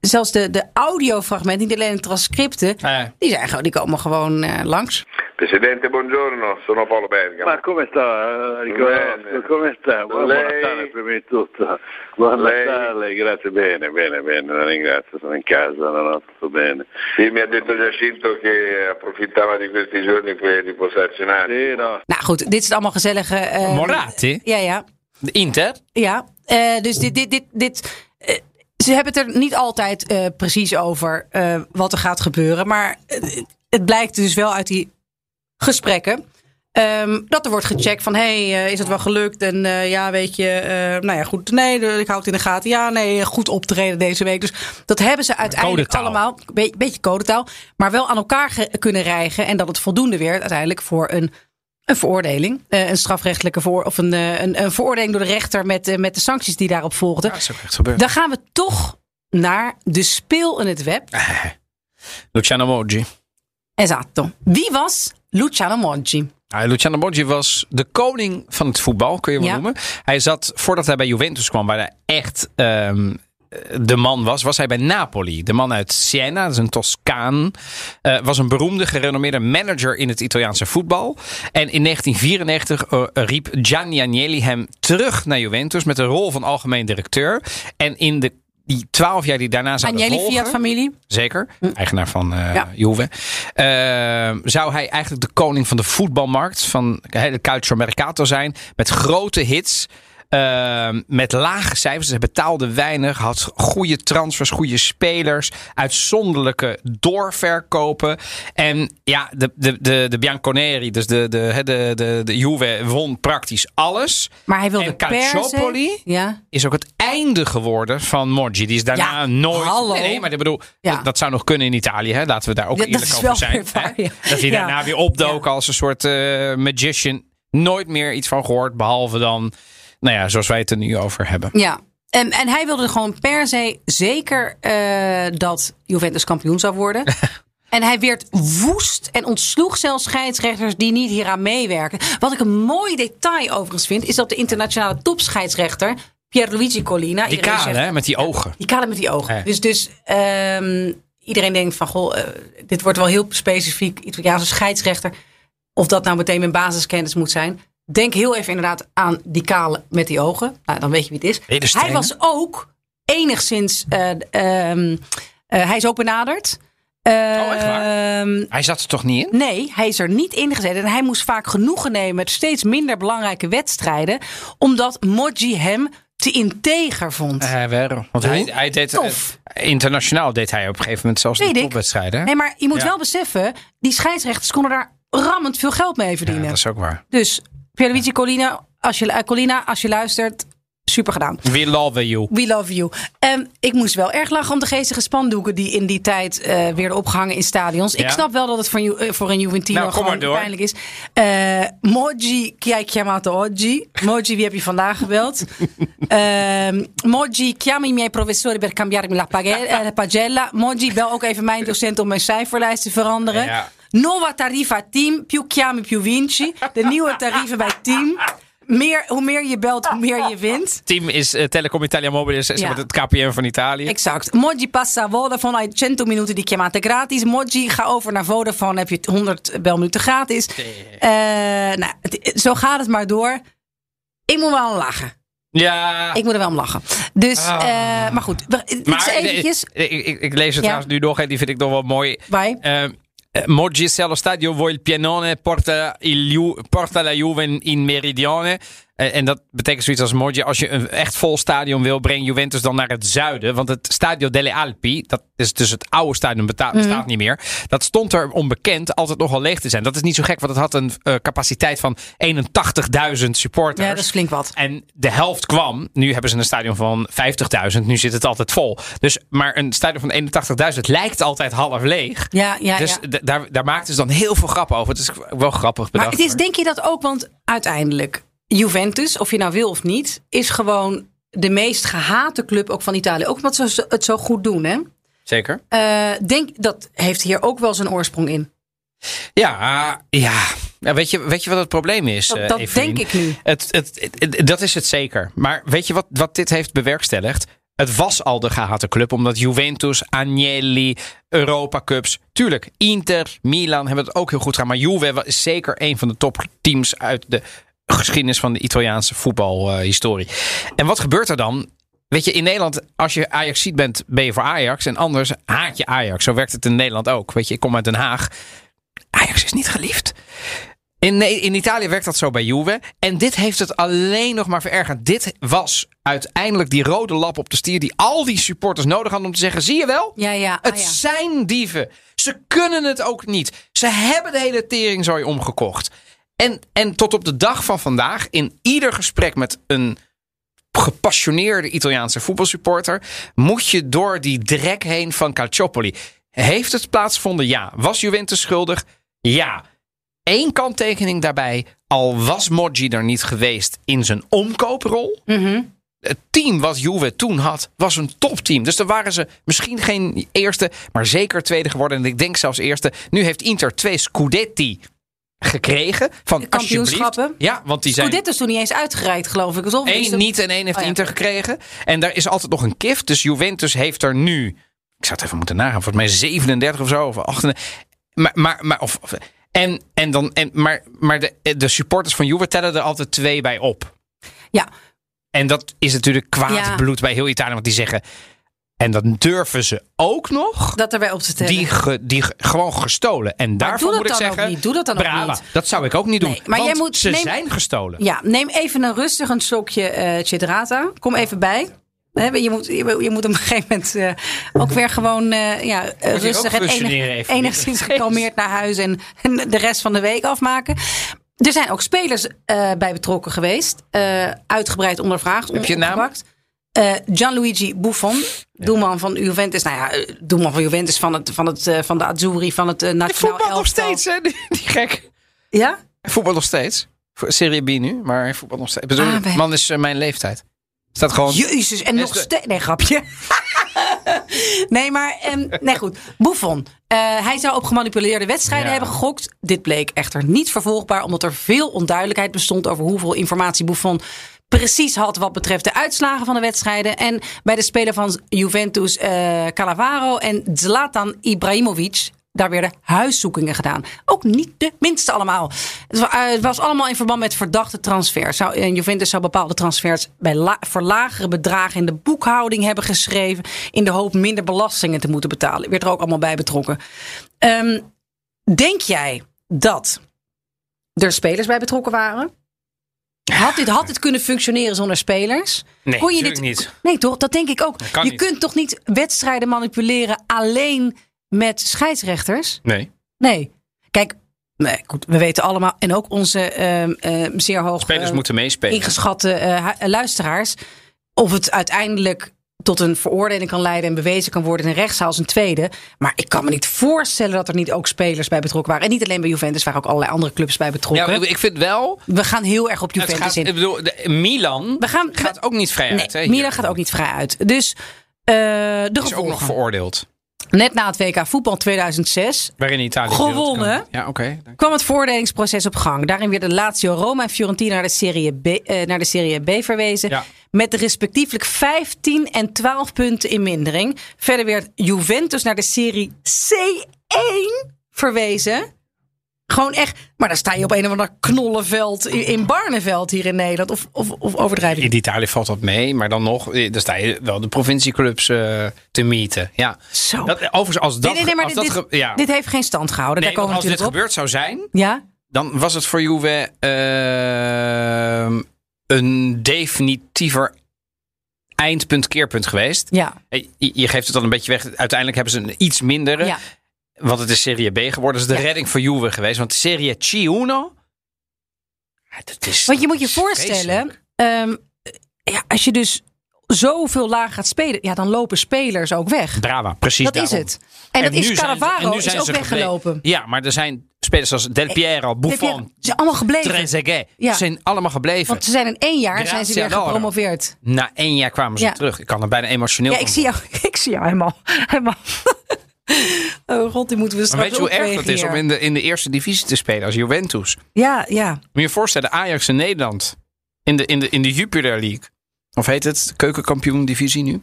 Zelfs de, de audiofragmenten, niet alleen de transcripten. Eh, Die, zijn, die komen gewoon eh, langs. Presidente, buongiorno, sono Paolo Bergamo. Ma come sta eh, Nicolò? Bene. Come sta? Buon Lei- Natale prima di tutto. Buon Lei- Natale, grazie bene, bene, bene, la ringrazio, sono in casa, ho tutto bene. Sì, mi ha detto Giacinto che approfittava di questi giorni per riposarsi un attimo. Sì, no, Nou goed, dit is allemaal gezellige... eh, Moratti? Ja, ja. De Inter? ja. Eh, dus dit... dit, dit, dit eh, ze hebben het er niet altijd eh, precies over eh, wat er gaat gebeuren. Maar eh, het blijkt dus wel uit die gesprekken... ehm, dat er wordt gecheckt van, hé, hey, eh, is het wel gelukt? En eh, ja, weet je, eh, nou ja, goed. Nee, ik hou het in de gaten. Ja, nee, goed optreden deze week. Dus dat hebben ze uiteindelijk Codetaal. allemaal, een be- beetje codetaal, maar wel aan elkaar kunnen rijgen. En dat het voldoende werd uiteindelijk voor een, een veroordeling. Een strafrechtelijke voor, of een, een, een veroordeling door de rechter met, met de sancties die daarop volgden. Ja, dat is ook echt gebeurd. Dan gaan we toch naar de speel in het web. Luciano Moggi. Esatto. Wie was Luciano Moggi? Ah, Luciano Moggi was de koning van het voetbal, kun je wel Ja. noemen. Hij zat, voordat hij bij Juventus kwam, waar hij echt ehm, de man was, was hij bij Napoli. De man uit Siena, dat is een Toscaan. eh, was een beroemde, gerenommeerde manager in het Italiaanse voetbal. En in 1994 eh, riep Gianni Agnelli hem terug naar Juventus met de rol van algemeen directeur. En in de die twaalf jaar die daarna zouden Agnelli volgen... Fiat familie. Zeker, eigenaar van Ja. Juve. Eh, zou hij eigenlijk de koning van de voetbalmarkt, van de hele Calcio Mercato zijn. Met grote hits. Eh, met lage cijfers. Hij betaalde weinig. Had goede transfers, goede spelers. Uitzonderlijke doorverkopen. En ja, de, de, de, de Bianconeri, dus de, de, de, de, de Juve, won praktisch alles. Maar hij wilde En Calciopoli? Ja. Is ook het einde geworden van Moggi. Die is daarna Ja, nooit. hallo. Nee, maar ik bedoel, Ja. dat, dat zou nog kunnen in Italië. Hè? Laten we daar ook Ja, eerlijk over zijn. waar. Dat hij daarna weer opdook als een soort eh, magician. Nooit meer iets van gehoord, behalve dan nou ja, zoals wij het er nu over hebben. Ja. En, en hij wilde gewoon per se zeker eh, dat Juventus kampioen zou worden. En hij werd woest en ontsloeg zelfs scheidsrechters die niet hieraan meewerken. Wat ik een mooi detail overigens vind, is dat de internationale topscheidsrechter Pierluigi Collina. Die kale, zegt- hè, met die ogen. Die kale met die ogen. Ja. Dus, dus ehm, iedereen denkt van, goh, eh, dit wordt wel heel specifiek Italiaanse scheidsrechter. Of dat nou meteen mijn basiskennis moet zijn. Denk heel even inderdaad aan die kale met die ogen. Nou, dan weet je wie het is. Hij was ook enigszins, eh, ehm, eh, hij is ook benaderd. Oh, echt waar? Ehm, Hij zat er toch niet in? Nee, hij is er niet ingezet. En hij moest vaak genoegen nemen met steeds minder belangrijke wedstrijden. Omdat Moggi hem te integer vond. Wel. Want hij, hij deed internationaal deed hij op een gegeven moment zelfs Weet de topwedstrijden. Nee, maar je moet Ja. wel beseffen, die scheidsrechters konden daar rammend veel geld mee Ja, verdienen. dat is ook waar. Dus Pierluigi Collina, als je, eh, Collina, als je luistert, super gedaan. We love you. We love you. En ik moest wel erg lachen om de geestige spandoeken die in die tijd eh, werden opgehangen in stadions. Ik snap wel dat het voor, eh, voor een Juventino Nou, gewoon pijnlijk is. Chi hai chiamato oggi? Moggi, wie heb je vandaag gebeld? Ehm Moggi, chiami i miei professori per cambiarmi la page- la pagella. Moggi, bel ook even mijn docent om mijn cijferlijst te veranderen. Ja. Nuova tariffa team, più chiami più vinci. De nieuwe tarieven bij team. Meer, hoe meer je belt, hoe meer je wint. Team is eh, Telecom Italia Mobile, is Ja. het KPN van Italië. Exact. Moggi passa Vodafone, hai 100 minuten di chiamate gratis. Moggi, ga over naar Vodafone, heb je 100 belminuten gratis. Eh, nou, het- zo gaat het maar door. Ik moet wel lachen. ja, Ik moet er wel om lachen. Dus, Ah. eh, maar goed. maar eventjes. ik, ik, ik lees het Ja. trouwens nu nog en die vind ik nog wel mooi. Bij. Eh, Moggi se allo stadio vuoi il pianone porta, il porta la Juve in meridione. En dat betekent zoiets als Moggi, als je een echt vol stadion wil, breng Juventus dan naar het zuiden. Want het Stadio delle Alpi, dat is dus het oude stadion, Mhm. bestaat niet meer. Dat stond er onbekend altijd nogal leeg te zijn. Dat is niet zo gek, want het had een eh, capaciteit van 81.000 supporters. Ja, dat is flink wat. En de helft kwam. Nu hebben ze een stadion van 50.000. Nu zit het altijd vol. Dus, maar een stadion van 81.000 lijkt altijd half leeg. Ja, ja, dus ja. daar, daar maakten ze dan heel veel grappen over. Het is wel grappig bedacht. Maar het is, denk je dat ook, want uiteindelijk, Juventus, of je nou wil of niet, is gewoon de meest gehate club ook van Italië. Ook omdat ze het zo goed doen, hè? Zeker. Eh, denk, dat heeft hier ook wel zijn oorsprong in. Ja, ja. ja weet, je, weet je wat het probleem is? Dat, eh, dat denk ik nu. Het, het, het- het- dat is het zeker. Maar weet je wat, wat dit heeft bewerkstelligd? Het was al de gehate club, omdat Juventus, Agnelli, Europa Cups. Tuurlijk, Inter, Milan hebben het ook heel goed gedaan. Maar Juve is zeker een van de topteams uit de geschiedenis van de Italiaanse voetbalhistorie. en wat gebeurt er dan? Weet je, in Nederland, als je Ajax ziet bent, ben je voor Ajax. En anders haat je Ajax. Zo werkt het in Nederland ook. Weet je, ik kom uit Den Haag. Ajax is niet geliefd. In, in Italië werkt dat zo bij Juve. En dit heeft het alleen nog maar verergerd. Dit was uiteindelijk die rode lap op de stier die al die supporters nodig hadden om te zeggen: zie je wel? Ja, ja. Het ah, ja. zijn dieven. Ze kunnen het ook niet. Ze hebben de hele teringzooi omgekocht. En, en tot op de dag van vandaag, in ieder gesprek met een gepassioneerde Italiaanse voetbalsupporter, moet je door die drek heen van Calciopoli. Heeft het plaatsgevonden? Ja. Was Juventus schuldig? Ja. Eén kanttekening daarbij. Al was Moggi er niet geweest in zijn omkooprol. Mhm. Het team wat Juve toen had, was een topteam. Dus dan waren ze misschien geen eerste, maar zeker tweede geworden. En ik denk zelfs eerste. Nu heeft Inter twee Scudetti gekregen. Van Kampioenschappen. Ja, want die zijn... Scudetto is toen niet eens uitgereikt, geloof ik. Alsof- Eén niet en één heeft Oh ja. Inter gekregen. En daar is altijd nog een kift. Dus Juventus heeft er nu... Ik zou het even moeten nagaan. Volgens mij 37 of zo. Of 38. Maar, maar, maar, of, of- en, en dan, en, maar, maar de, de supporters van Juve tellen er altijd twee bij op. Ja, En dat is natuurlijk kwaad Ja. bloed bij heel Italië. Want die zeggen... En dan durven ze ook nog... dat erbij op te tellen. Die, ge- die ge- gewoon gestolen. En daarvoor dat moet ik zeggen... niet. Doe dat dan ook niet. Dat zou ik ook niet doen. Nee, maar want jij moet- ze neem- zijn gestolen. Ja, neem even een rustig een slokje Cedrata. Kom even bij. Je moet, je, moet op een gegeven moment eh, ook weer gewoon eh, ja, rustig en enig- enigszins gekalmeerd naar huis en, en de rest van de week afmaken. Er zijn ook spelers bij betrokken geweest. uitgebreid ondervraagd. Heb je naam? opgepakt. Eh, Gianluigi Buffon, doelman van Juventus. Nou ja, eh, doelman van Juventus van, het, van, het, eh, van de Azzurri, van het Die nationaal voetbal nog elftal. steeds, hè? Die, die gek. Ja? Voetbal nog steeds. Voor Serie B nu, maar hij voetbalt nog steeds. Bedoel, Ah, man is mijn leeftijd. Staat gewoon... Jezus, en nog de- steeds. Nee, grapje. nee, maar. ehm, nee, goed. Buffon. Eh, hij zou op gemanipuleerde wedstrijden Ja. hebben gegokt. Dit bleek echter niet vervolgbaar, omdat er veel onduidelijkheid bestond over hoeveel informatie Buffon precies had wat betreft de uitslagen van de wedstrijden. En bij de speler van Juventus, eh Cannavaro en Zlatan Ibrahimovic. Daar werden huiszoekingen gedaan. Ook niet de minste allemaal. Het was, eh, het was allemaal in verband met verdachte transfers. Zou, en Juventus zou bepaalde transfers bij voor lagere bedragen in de boekhouding hebben geschreven. In de hoop minder belastingen te moeten betalen. Werd er ook allemaal bij betrokken. Ehm, denk jij dat er spelers bij betrokken waren? Had dit, had dit kunnen functioneren zonder spelers? Nee, Kon je dit, niet. Nee, toch? Dat denk ik ook. je niet. kunt toch niet wedstrijden manipuleren alleen met scheidsrechters? Nee. Nee. Kijk, nee, goed, we weten allemaal, en ook onze ehm, ehm, zeer hoog Spelers ehm, moeten meespelen. ingeschatte eh, luisteraars, of het uiteindelijk tot een veroordeling kan leiden en bewezen kan worden in een rechtszaal is een tweede. Maar ik kan me niet voorstellen dat er niet ook spelers bij betrokken waren. En niet alleen bij Juventus, waren ook allerlei andere clubs bij Ja, betrokken. ik- ik vind wel... we gaan heel erg op Juventus gaat, in. ik bedoel, de, Milan We gaan, gaat ook niet vrij nee, uit. Hè, Milan gaat ook niet vrij uit. Dus eh de Is ook gevolgen. nog veroordeeld. Net na het WK voetbal 2006 Waarin Italië Gewonnen. Ja, oké. kwam het veroordelingsproces op gang. Daarin werden Lazio, Roma en Fiorentina naar de Serie B, eh, naar de Serie B verwezen. Ja. Met respectievelijk 15 en 12 punten in mindering. Verder werd Juventus naar de Serie C1 verwezen. Gewoon echt. Maar dan sta je op een of ander knollenveld in, in Barneveld hier in Nederland. Of, of, of overdrijf ik? In Italië valt dat mee, maar dan nog, eh, dan sta je wel de provincieclubs eh, te mieten. Ja. Zo. Dat, overigens, als dat, nee, nee, nee, maar als dit, dat dit, ja. dit heeft geen stand gehouden. Daar komen als dit op. gebeurd zou zijn, Ja? dan was het voor Juve ehm, een definitiever eindpunt, keerpunt geweest. Ja. Eh, Je, je geeft het dan een beetje weg. Uiteindelijk hebben ze een iets mindere. ja. Want het is Serie B geworden. Dat is de redding voor Juve geweest. Want Serie C1... ja, dat is, Want je moet je dat voorstellen, ehm, ja, als je dus zoveel laag gaat spelen, ja, dan lopen spelers ook weg. Brava, precies Dat is het. En, dat nu is en nu is zijn ook weggelopen. Ja, maar er zijn spelers als Del Piero, Buffon, Ze zijn allemaal gebleven. Trezeguet. Ja. Ze zijn allemaal gebleven. Want ze zijn in één jaar zijn ze weer gepromoveerd. Na één jaar kwamen ze Ja. terug. Ik kan er bijna emotioneel Ja, ik van zie jou, ik zie jou helemaal. helemaal. Oh god, die moeten we straks weet je hoe erg het is om in de, in de eerste divisie te spelen als Juventus? Ja, ja. Moet je je voorstellen, Ajax in Nederland. In de, in de, in de Jupiler League. Of heet het? Keukenkampioen divisie nu?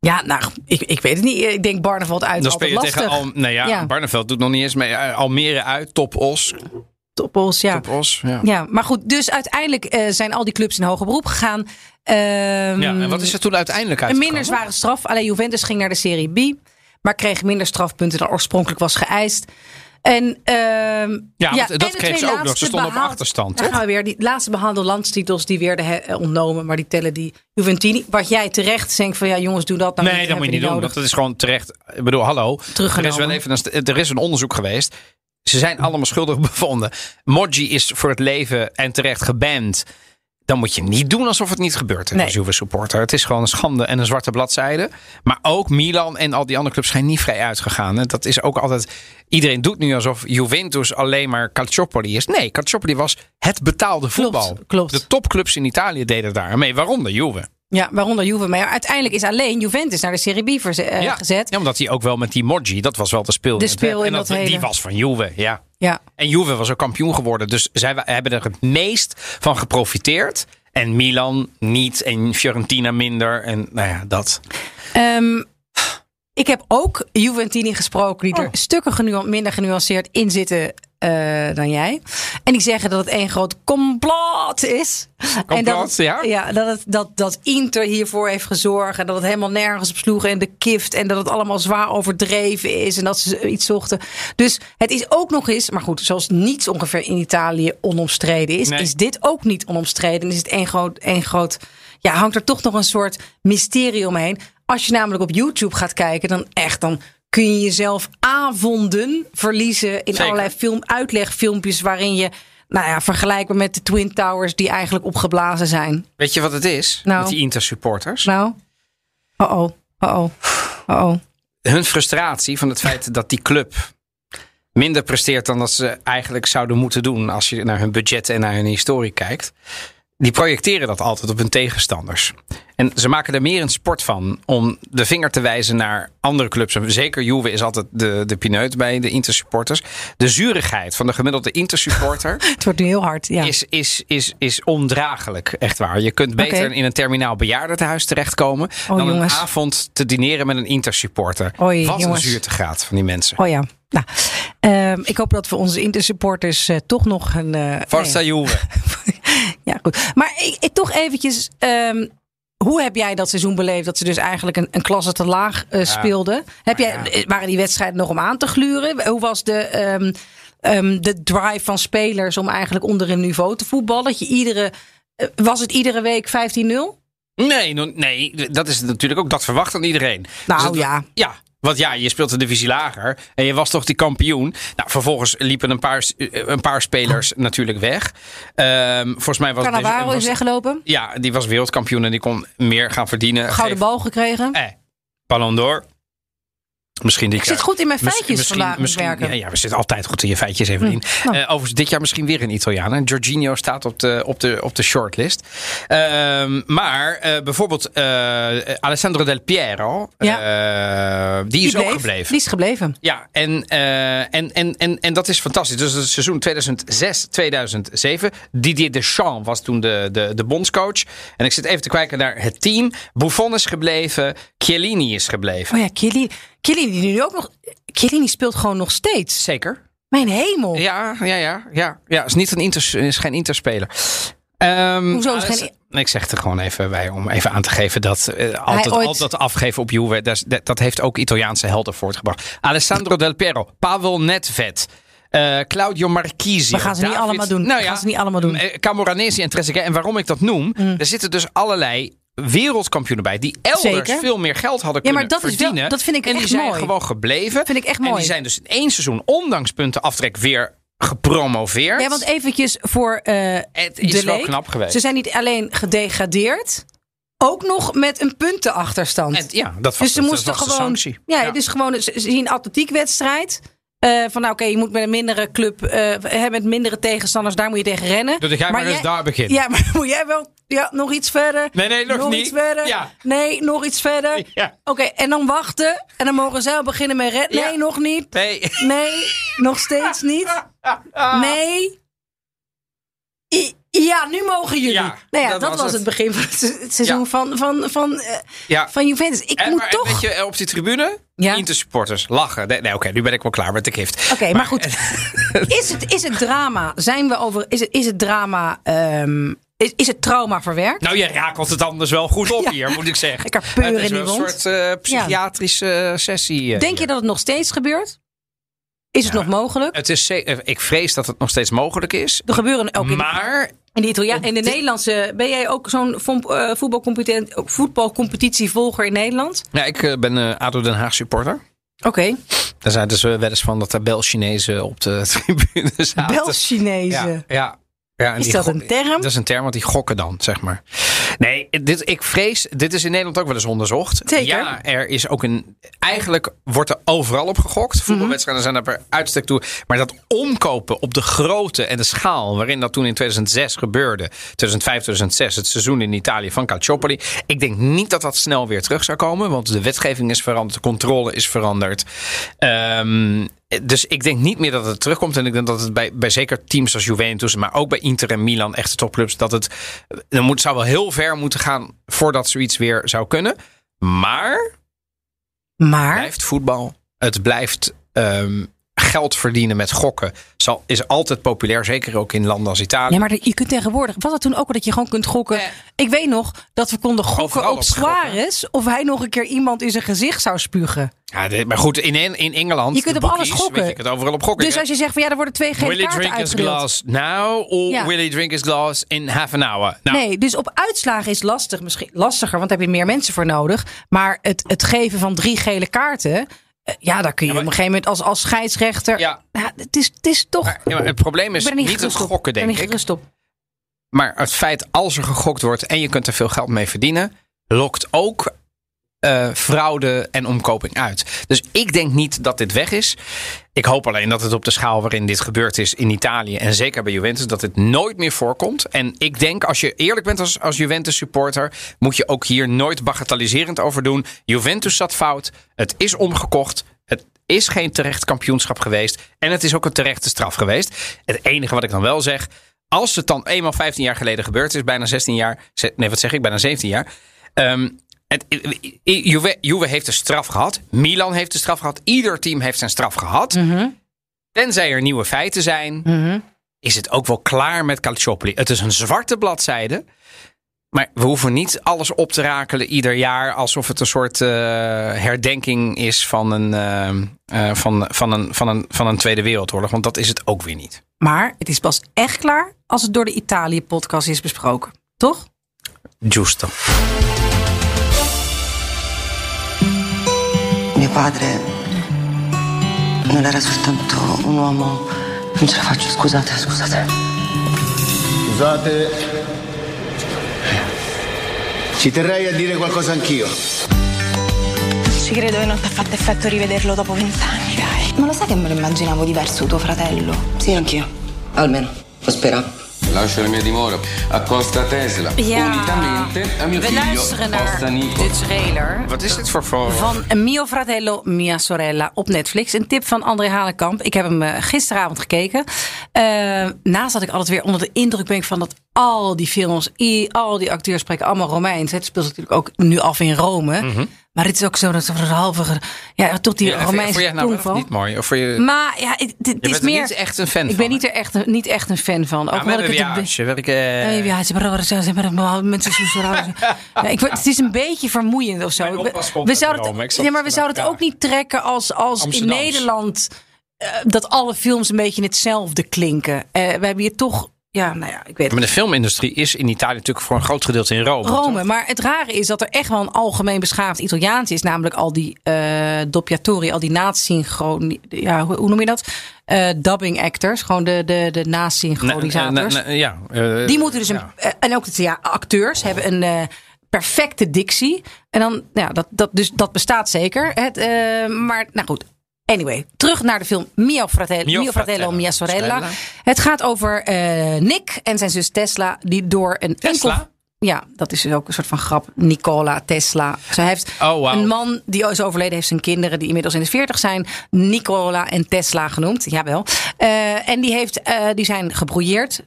Ja, nou, ik, ik weet het niet. Ik denk Barneveld uit. Dan speel je tegen. Al, nou ja, Ja. Barneveld doet nog niet eens mee. Eh, Almere uit, Top Os. Toppels, ja. Top Os, ja. Ja, maar goed, dus uiteindelijk eh, zijn al die clubs in hoger beroep gegaan. Ehm, Ja, en wat is er toen uiteindelijk uit? Een minder zware straf. Alleen Juventus ging naar de Serie B. Maar kreeg minder strafpunten dan oorspronkelijk was geëist. En, ehm, Ja, dat twee ze ook nog. Ze stonden op achterstand, toch? gaan we weer. Die laatste behandelde landstitels die werden eh, ontnomen. Maar die tellen die Juventini. Wat jij terecht denkt van ja jongens doe dat. Nou Nee, dat moet je niet doen. nodig. Dat is gewoon terecht. Ik bedoel, hallo. Er is wel even een, er is een onderzoek geweest. Ze zijn allemaal schuldig bevonden. Moggi is voor het leven en terecht geband. Dan moet je niet doen alsof het niet gebeurt Nee. als Juve supporter. Het is gewoon een schande en een zwarte bladzijde. Maar ook Milan en al die andere clubs zijn niet vrij uitgegaan. Dat is ook altijd. Iedereen doet nu alsof Juventus alleen maar Calciopoli is. Nee, Calciopoli was het betaalde voetbal. klopt. De topclubs in Italië deden daar mee, waaronder Juve. Ja, waaronder Juve. Maar uiteindelijk is alleen Juventus naar de Serie B eh, gezet. Ja, omdat hij ook wel met die Moggi, dat was wel de speel. De speel in en dat Die hele- was van Juve, ja. Ja. En Juve was ook kampioen geworden. Dus zij hebben er het meest van geprofiteerd. En Milan niet. En Fiorentina minder. En nou ja, dat. Ehm, ik heb ook Juventini gesproken die er Oh. stukken genu- minder genuanceerd in zitten eh, dan jij. En die zeggen dat het één groot complot is. en dat, het- ja? dat, het, dat, dat Inter hiervoor heeft gezorgd. En dat het helemaal nergens op sloeg. En de kift. En dat het allemaal zwaar overdreven is. En dat ze iets zochten. Dus het is ook nog eens. Maar goed, zoals niets ongeveer in Italië onomstreden is. Nee. Is dit ook niet onomstreden. Is het één groot, één groot. Ja, hangt er toch nog een soort mysterie omheen. Als je namelijk op YouTube gaat kijken, dan echt dan kun je jezelf avonden verliezen in Zeker. allerlei film, uitlegfilmpjes waarin je, nou ja, vergelijkbaar met de Twin Towers die eigenlijk opgeblazen zijn. Weet je wat het is? Nou. Met die Inter supporters. Nou, oh oh, oh oh, oh oh. Hun frustratie van het feit dat die club minder presteert dan dat ze eigenlijk zouden moeten doen als je naar hun budget en naar hun historie kijkt. Die projecteren dat altijd op hun tegenstanders. En ze maken er meer een sport van om de vinger te wijzen naar andere clubs. Zeker Juve is altijd de, de pineut bij de Intersupporters. De zurigheid van de gemiddelde Intersupporter Het wordt nu heel hard. Ja. is, is, is, is ondraaglijk. Echt waar. Je kunt beter in een terminaal bejaardentehuis terechtkomen Oh, dan jongens. een avond te dineren met een Intersupporter. Oei, Wat jongens. een zuurtegraad van die mensen. Oh ja. Nou, ehm, ik hoop dat we onze intersupporters eh, toch nog een. eh, Forza nee. Juve. Ja, goed. Maar ik, ik toch eventjes. ehm, hoe heb jij dat seizoen beleefd? Dat ze dus eigenlijk een, een klasse te laag eh, speelden. Heb jij, eh, waren die wedstrijden nog om aan te gluren? Hoe was de, ehm, ehm, de drive van spelers om eigenlijk onder een niveau te voetballen? Dat je iedere, eh, was het iedere week 15-0? Nee, nee, dat is natuurlijk ook, dat verwacht dan iedereen. Nou, het- ja. Ja, want ja, je speelt een divisie lager en je was toch die kampioen. Nou, vervolgens liepen een paar, eh, een paar spelers natuurlijk weg. Ehm, volgens mij was Cannavaro is weggelopen. Ja, die was wereldkampioen en die kon meer gaan verdienen. Gouden Geef- bal gekregen. Eh, Ballon d'Or. Misschien dit Ik jaar. zit goed in mijn feitjes vandaag misschien, werken. ja, ja, we zitten altijd goed in je feitjes, Evelien. nou. Eh, overigens, dit jaar misschien weer een Italiaan. hè. Jorginho staat op de, op de, op de shortlist. Ehm, maar eh, bijvoorbeeld eh, Alessandro Del Piero, eh, die is bleef. ook gebleven. Die is gebleven. Ja, en, en, en, en, en dat is fantastisch. Dus het seizoen 2006-2007. Didier Deschamps was toen de, de, de bondscoach. En ik zit even te kijken naar het team. Buffon is gebleven. Chiellini is gebleven. Oh ja, Chiellini. Chiellini die nu ook nog. Speelt gewoon nog steeds. Zeker. Mijn hemel. Ja, ja, ja. ja, ja is, niet een is geen interspeler. Ehm, Hoezo is ah, geen- Ik zeg het er gewoon even bij om even aan te geven dat eh, altijd, ooit- altijd afgeven op Juve, dat, dat, heeft ook Italiaanse helden voortgebracht. Alessandro Del Piero, Pavel Nedved, eh, Claudio Marchisi. We gaan ze niet allemaal doen. Nou ja, gaan ze niet allemaal doen. Mm. Camoranesi en Trezeguet. En waarom ik dat noem, er zitten dus allerlei wereldkampioenen bij die elders Zeker. veel meer geld hadden Ja, kunnen maar dat is wel- verdienen. dat vind ik en die zijn mooi. gewoon gebleven. Vind ik echt En mooi. die zijn dus in één seizoen, ondanks puntenaftrek, weer gepromoveerd. Ja, want eventjes voor eh Het is de wel leek. knap geweest. Ze zijn niet alleen gedegradeerd, ook nog met een puntenachterstand. En, ja, dat was, dus ze dat moesten was gewoon. sanctie. Ja, Ja. dus gewoon ze zien een atletiekwedstrijd. eh van nou, oké, je moet met een mindere club, eh, met mindere tegenstanders, daar moet je tegen rennen. Dus jij maar eens daar beginnen. Ja, maar moet jij wel ja, nog iets verder? Nee, nee, nog niet. iets verder? Ja. Nee, nog iets verder? Ja. Oké, en dan wachten. En dan mogen zij al beginnen met rennen. Nee, Ja. nog niet. Nee. Nee, nog steeds niet. Nee. I- ja, nu mogen jullie. Ja, nou ja, dat dat, was het. het begin van het se- het seizoen Ja. van, van, van, eh, Ja. van Juventus. Ik En, moet maar, toch... Weet je, op die tribune, Ja. Intersupporters, lachen. Nee, nee, oké, nu ben ik wel klaar met de gift. Oké, maar, goed. Is het, is het drama, zijn we over, is het, is het drama, ehm, is, is het trauma verwerkt? Nou, je rakelt het anders wel goed op Ja. hier, moet ik zeggen. Ik heb is in die wel een wond. soort eh, psychiatrische eh, sessie. eh, Denk je dat het nog steeds gebeurt? Is het nog mogelijk? Het is, ik vrees dat het nog steeds mogelijk is. Er gebeuren ook in, Maar in de, in de Nederlandse. Ben jij ook zo'n voetbalcompetitievolger in Nederland? ja, ik ben ADO Den Haag supporter. Oké. Daar zijn dus wel eens van dat er Bel-Chinezen op de tribune zaten. Bels-Chinezen. Ja, ja. Ja en Is dat een term? Dat is een term, want die gokken dan, zeg maar. Nee, dit, ik vrees, dit is in Nederland ook wel eens onderzocht. Zeker. Ja, er is ook een, eigenlijk wordt er overal op gegokt. Mhm. Voetbalwedstrijden zijn er per uitstek toe. Maar dat omkopen op de grootte en de schaal, waarin dat toen in 2006 gebeurde, 2005, 2006, het seizoen in Italië van Calciopoli. Ik denk niet dat dat snel weer terug zou komen, want de wetgeving is veranderd, de controle is veranderd. Ehm, dus ik denk niet meer dat het terugkomt. En ik denk dat het bij, bij zeker teams als Juventus, maar ook bij Inter en Milan, echte topclubs, dat het er moet, zou wel heel ver moeten gaan voordat zoiets weer zou kunnen. Maar Maar. blijft voetbal. Het blijft ehm, geld verdienen met gokken. Zal, is altijd populair, zeker ook in landen als Italië. Nee, maar je kunt tegenwoordig. Was dat toen ook al dat je gewoon kunt gokken? Ja. Ik weet nog dat we konden gokken Overal op. Suarez. Of hij nog een keer iemand in zijn gezicht zou spugen. Ja, dit- maar goed, in, in Engeland. Je kunt op alles gokken. weet Je kunt overal op gokken. Dus als je zegt van ja, er worden twee gele Will he kaarten drink his glass now or Ja. will he drink his glass in half an hour? Nou, Nee, dus op uitslagen is lastig, misschien lastiger, want daar heb je meer mensen voor nodig. Maar het, het geven van drie gele kaarten, ja, daar kun je maar- op een gegeven moment als, als scheidsrechter. Ja. het, is, het is toch. maar, ja, maar het probleem is niet, niet het gokken, denk ik. niet op. Maar het feit als er gegokt wordt en je kunt er veel geld mee verdienen, lokt ook eh, fraude en omkoping uit. Dus ik denk niet dat dit weg is. Ik hoop alleen dat het op de schaal waarin dit gebeurd is in Italië en zeker bij Juventus, dat het nooit meer voorkomt. En ik denk, als je eerlijk bent als, als Juventus supporter, moet je ook hier nooit bagatelliserend over doen. Juventus zat fout. Het is omgekocht. Het is geen terecht kampioenschap geweest. En het is ook een terechte straf geweest. Het enige wat ik dan wel zeg, als het dan eenmaal 15 jaar geleden gebeurd is, bijna 16 jaar, nee wat zeg ik, bijna 17 jaar. ehm, Juve, Juve heeft een straf gehad. Milan heeft een straf gehad. Ieder team heeft zijn straf gehad. Tenzij er nieuwe feiten zijn, is het ook wel klaar met Calciopoli. Het is een zwarte bladzijde. Maar we hoeven niet alles op te rakelen ieder jaar alsof het een soort eh, herdenking is van een, eh, eh, van, van, een, van, een, van een Tweede Wereldoorlog. Want dat is het ook weer niet. Maar het is pas echt klaar als het door de Italië-podcast is besproken. Toch? Giusto. Padre non era soltanto un uomo. Non ce la faccio, scusate, scusate. Scusate, ci terrei a dire qualcosa anch'io. Ci credo che non ti ha fatto effetto rivederlo dopo vent'anni, dai. Ma lo sai che me lo immaginavo diverso tuo fratello? Sì, anch'io. Almeno, lo speravo. Lascio la mia dimora a Costa Tesla, unitamente a mio we figlio luisteren naar de trailer Wat is dit voor voor? van Mio Fratello Mia Sorella op Netflix. Een tip van André Halenkamp. Ik heb hem eh, gisteravond gekeken. Eh, naast dat ik altijd weer onder de indruk ben van dat al die films, al die acteurs spreken allemaal Romeins. Het speelt natuurlijk ook nu af in Rome. Maar het is ook zo dat ze halve, ja, tot die. Ja, Romeinse vond jij nou wel of tongval. niet mooi? Of voor je, Maar ja, het, het je is er meer. niet echt een fan ik van. ben niet, er echt, een- niet echt een fan van. Ook Ja, omdat ik een het eh, ja, ze hebben- ze hebben mensen zo raar. Ja, ik, word- het is een beetje vermoeiend of zo. Mijn We, zouden het, ja, maar we zouden het ook niet trekken als, als in. Nederland eh, dat alle films een beetje hetzelfde klinken. Eh, we hebben hier toch, ja, nou ja, ik weet Maar de filmindustrie is in Italië natuurlijk voor een groot gedeelte in Rome. Rome. toch? Maar het rare is dat er echt wel een algemeen beschaafd Italiaans is. Namelijk al die eh doppiatori, al die nasynchronie... Ja, hoe, hoe noem je dat? Eh, dubbing actors. Gewoon de, de, de ja, eh, Die moeten dus een. ja. En ook de ja, acteurs hebben een perfecte dictie. En dan, ja, dat, dat, dus, dat bestaat zeker. Het, maar nou goed. Anyway, terug naar de film Mio Fratello, Mio Mio Fratello Fratello, Mia Sorella. Sorella. Het gaat over eh, Nick en zijn zus Tesla, die door een Tesla? enkel. Ja, dat is dus ook een soort van grap. Nicola Tesla. Zij heeft Oh, een man die is overleden, heeft zijn kinderen die inmiddels in de 40 zijn. Nicola en Tesla genoemd. Jawel. Eh en die, heeft, eh, die zijn gebrouilleerd.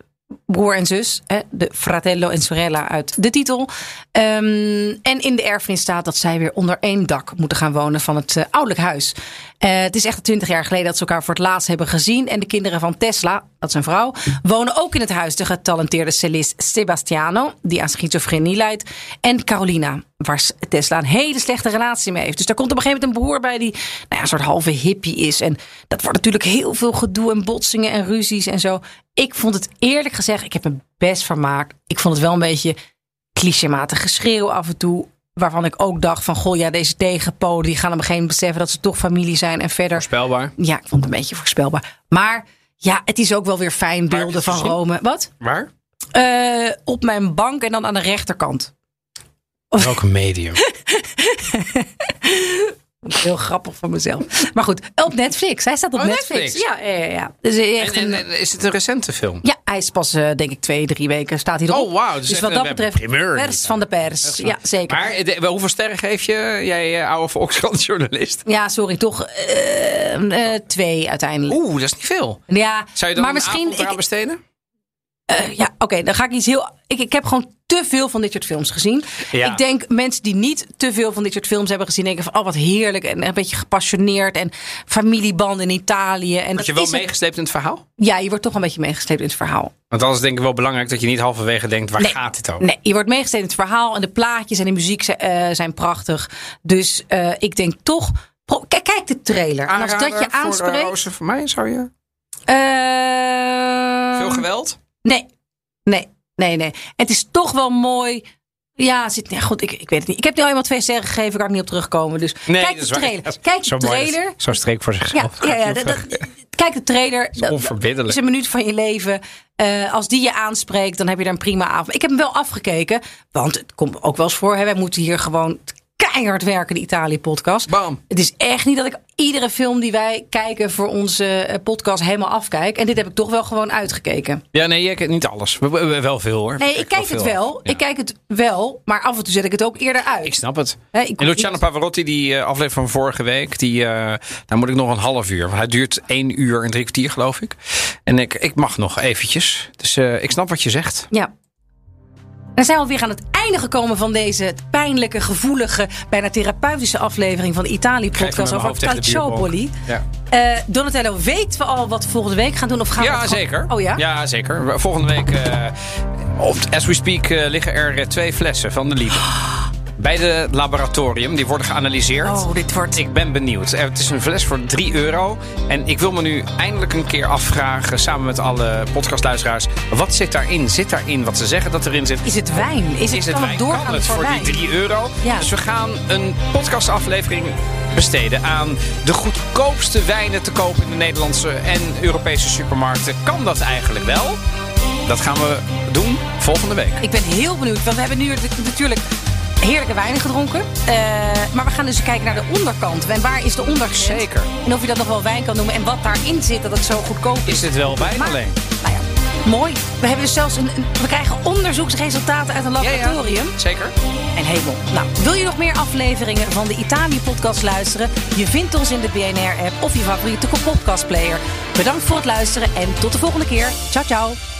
Broer en zus, de fratello en sorella uit de titel. Ehm, en in de erfenis staat dat zij weer onder één dak moeten gaan wonen van het eh, ouderlijk huis. Eh, het is echt twintig jaar geleden dat ze elkaar voor het laatst hebben gezien. En de kinderen van Tesla, dat is een vrouw, wonen ook in het huis. De getalenteerde cellist Sebastiano, die aan schizofrenie lijdt. En Carolina, waar Tesla een hele slechte relatie mee heeft. Dus daar komt op een gegeven moment een broer bij die nou ja, een soort halve hippie is. En dat wordt natuurlijk heel veel gedoe en botsingen en ruzies en zo. Ik vond het eerlijk gezegd, ik heb me best vermaakt. Ik vond het wel een beetje clichématig geschreeuw af en toe. Waarvan ik ook dacht van, goh ja, deze tegenpolen... die gaan op een gegeven moment beseffen dat ze toch familie zijn. En verder, Voorspelbaar. ja, ik vond het een beetje voorspelbaar. Maar ja, het is ook wel weer fijn beelden van gezien? Rome. Wat? Waar? Eh, op mijn bank en dan aan de rechterkant. Welke medium? Heel grappig van mezelf. Maar goed, op Netflix. Hij staat op Oh, Netflix. Netflix. Ja, ja, ja. Dus echt En, en, en is het een recente film? ja, hij is pas, eh, denk ik, twee, drie weken staat hij erop. Oh, wauw. Dus Dus echt wat dat betreft, primeur pers van de pers. Ja, zeker. Maar eh, de- hoeveel sterren geef je, jij eh, oude Volkskrant-journalist? Ja, sorry, toch eh, eh, twee uiteindelijk. Oeh, dat is niet veel. Ja, Zou je dan maar een misschien. avond eraan Ik, besteden? Eh, ja, oké, dan ga ik iets heel. Ik, ik heb gewoon te veel van dit soort films gezien. Ja. Ik denk mensen die niet te veel van dit soort films hebben gezien, denken van oh wat heerlijk en een beetje gepassioneerd en familiebanden in Italië. En Word dat je wel meegesleept in het verhaal? Ja, je wordt toch een beetje meegesleept in het verhaal. Want anders denk ik wel belangrijk dat je niet halverwege denkt, waar Nee. gaat dit over? Nee, je wordt meegesleept in het verhaal en de plaatjes en de muziek zijn, eh, zijn prachtig. Dus eh, ik denk toch. pro- Kijk, kijk de trailer. En als dat je Aanrader voor de aanspreekt. rozen voor mij, zou je? eh, Veel geweld? Nee, nee, nee, nee. Het is toch wel mooi. Ja, zit, ja goed, ik, ik weet het niet. Ik heb nu al eenmaal twee sterren gegeven, kan ik niet op terugkomen. Dus kijk dat de is waar. trailer. Dat is Kijk zo de dat- trailer. Zo streek voor zichzelf. ja, ja, dat- dat- kijk de trailer. Dat- dat onverbiddelijk. is een minuut van je leven. Eh, als die je aanspreekt, dan heb je er een prima avond. Ik heb hem wel afgekeken, want het komt ook wel eens voor. Hè, wij moeten hier gewoon keihard werken, de Italië-podcast. Bam. Het is echt niet dat ik iedere film die wij kijken voor onze eh, podcast helemaal afkijk. En dit heb ik toch wel gewoon uitgekeken. Ja, nee, je kijkt niet alles. We- we- we- Wel veel hoor. Nee, ik kijk het wel. Ja. Ik kijk het wel, maar af en toe zet ik het ook eerder uit. Ik snap het. Ik- en Luciano ik- Pavarotti, die eh, aflevering van vorige week, die, eh, daar moet ik nog een half uur. Want hij duurt één uur en drie kwartier, geloof ik. En ik, ik mag nog eventjes. Dus ik snap wat je zegt. Ja. Dan zijn we alweer aan het einde gekomen van deze pijnlijke, gevoelige, bijna therapeutische aflevering van de Italië-podcast over. Calciopoli. Ja. Eh Donatello, weten we al wat we volgende week gaan doen? Of gaan we Ja, gewoon- zeker. Oh ja? Ja, zeker. Volgende week, op, as we speak, eh, liggen er twee flessen van de Liebe. Bij de laboratorium. Die worden geanalyseerd. Oh, dit wordt... Ik ben benieuwd. Het is een fles voor 3 euro. En ik wil me nu eindelijk een keer afvragen, samen met alle podcastluisteraars, wat zit daarin? Zit daarin wat ze zeggen dat erin zit? Is het wijn? Is het, Is het kan wijn? doorgaan Kan het voor, voor wijn? die 3 euro? Ja. Dus we gaan een podcastaflevering besteden aan de goedkoopste wijnen te kopen in de Nederlandse en Europese supermarkten. Kan dat eigenlijk wel? Dat gaan we doen volgende week. Ik ben heel benieuwd, want we hebben nu natuurlijk heerlijke wijnen gedronken. Eh, maar we gaan dus kijken naar de onderkant. En waar is de onderkant? Zeker. En of je dat nog wel wijn kan noemen. En wat daarin zit, dat het zo goedkoop is. Is dit wel wijn Maar- alleen? Nou ja, mooi. We hebben dus zelfs een, we krijgen onderzoeksresultaten uit een laboratorium. Zeker. En hemel. Nou, wil je nog meer afleveringen van de Italië-podcast luisteren? Je vindt ons in de BNR-app of je favoriete podcastplayer. Bedankt voor het luisteren en tot de volgende keer. Ciao, ciao.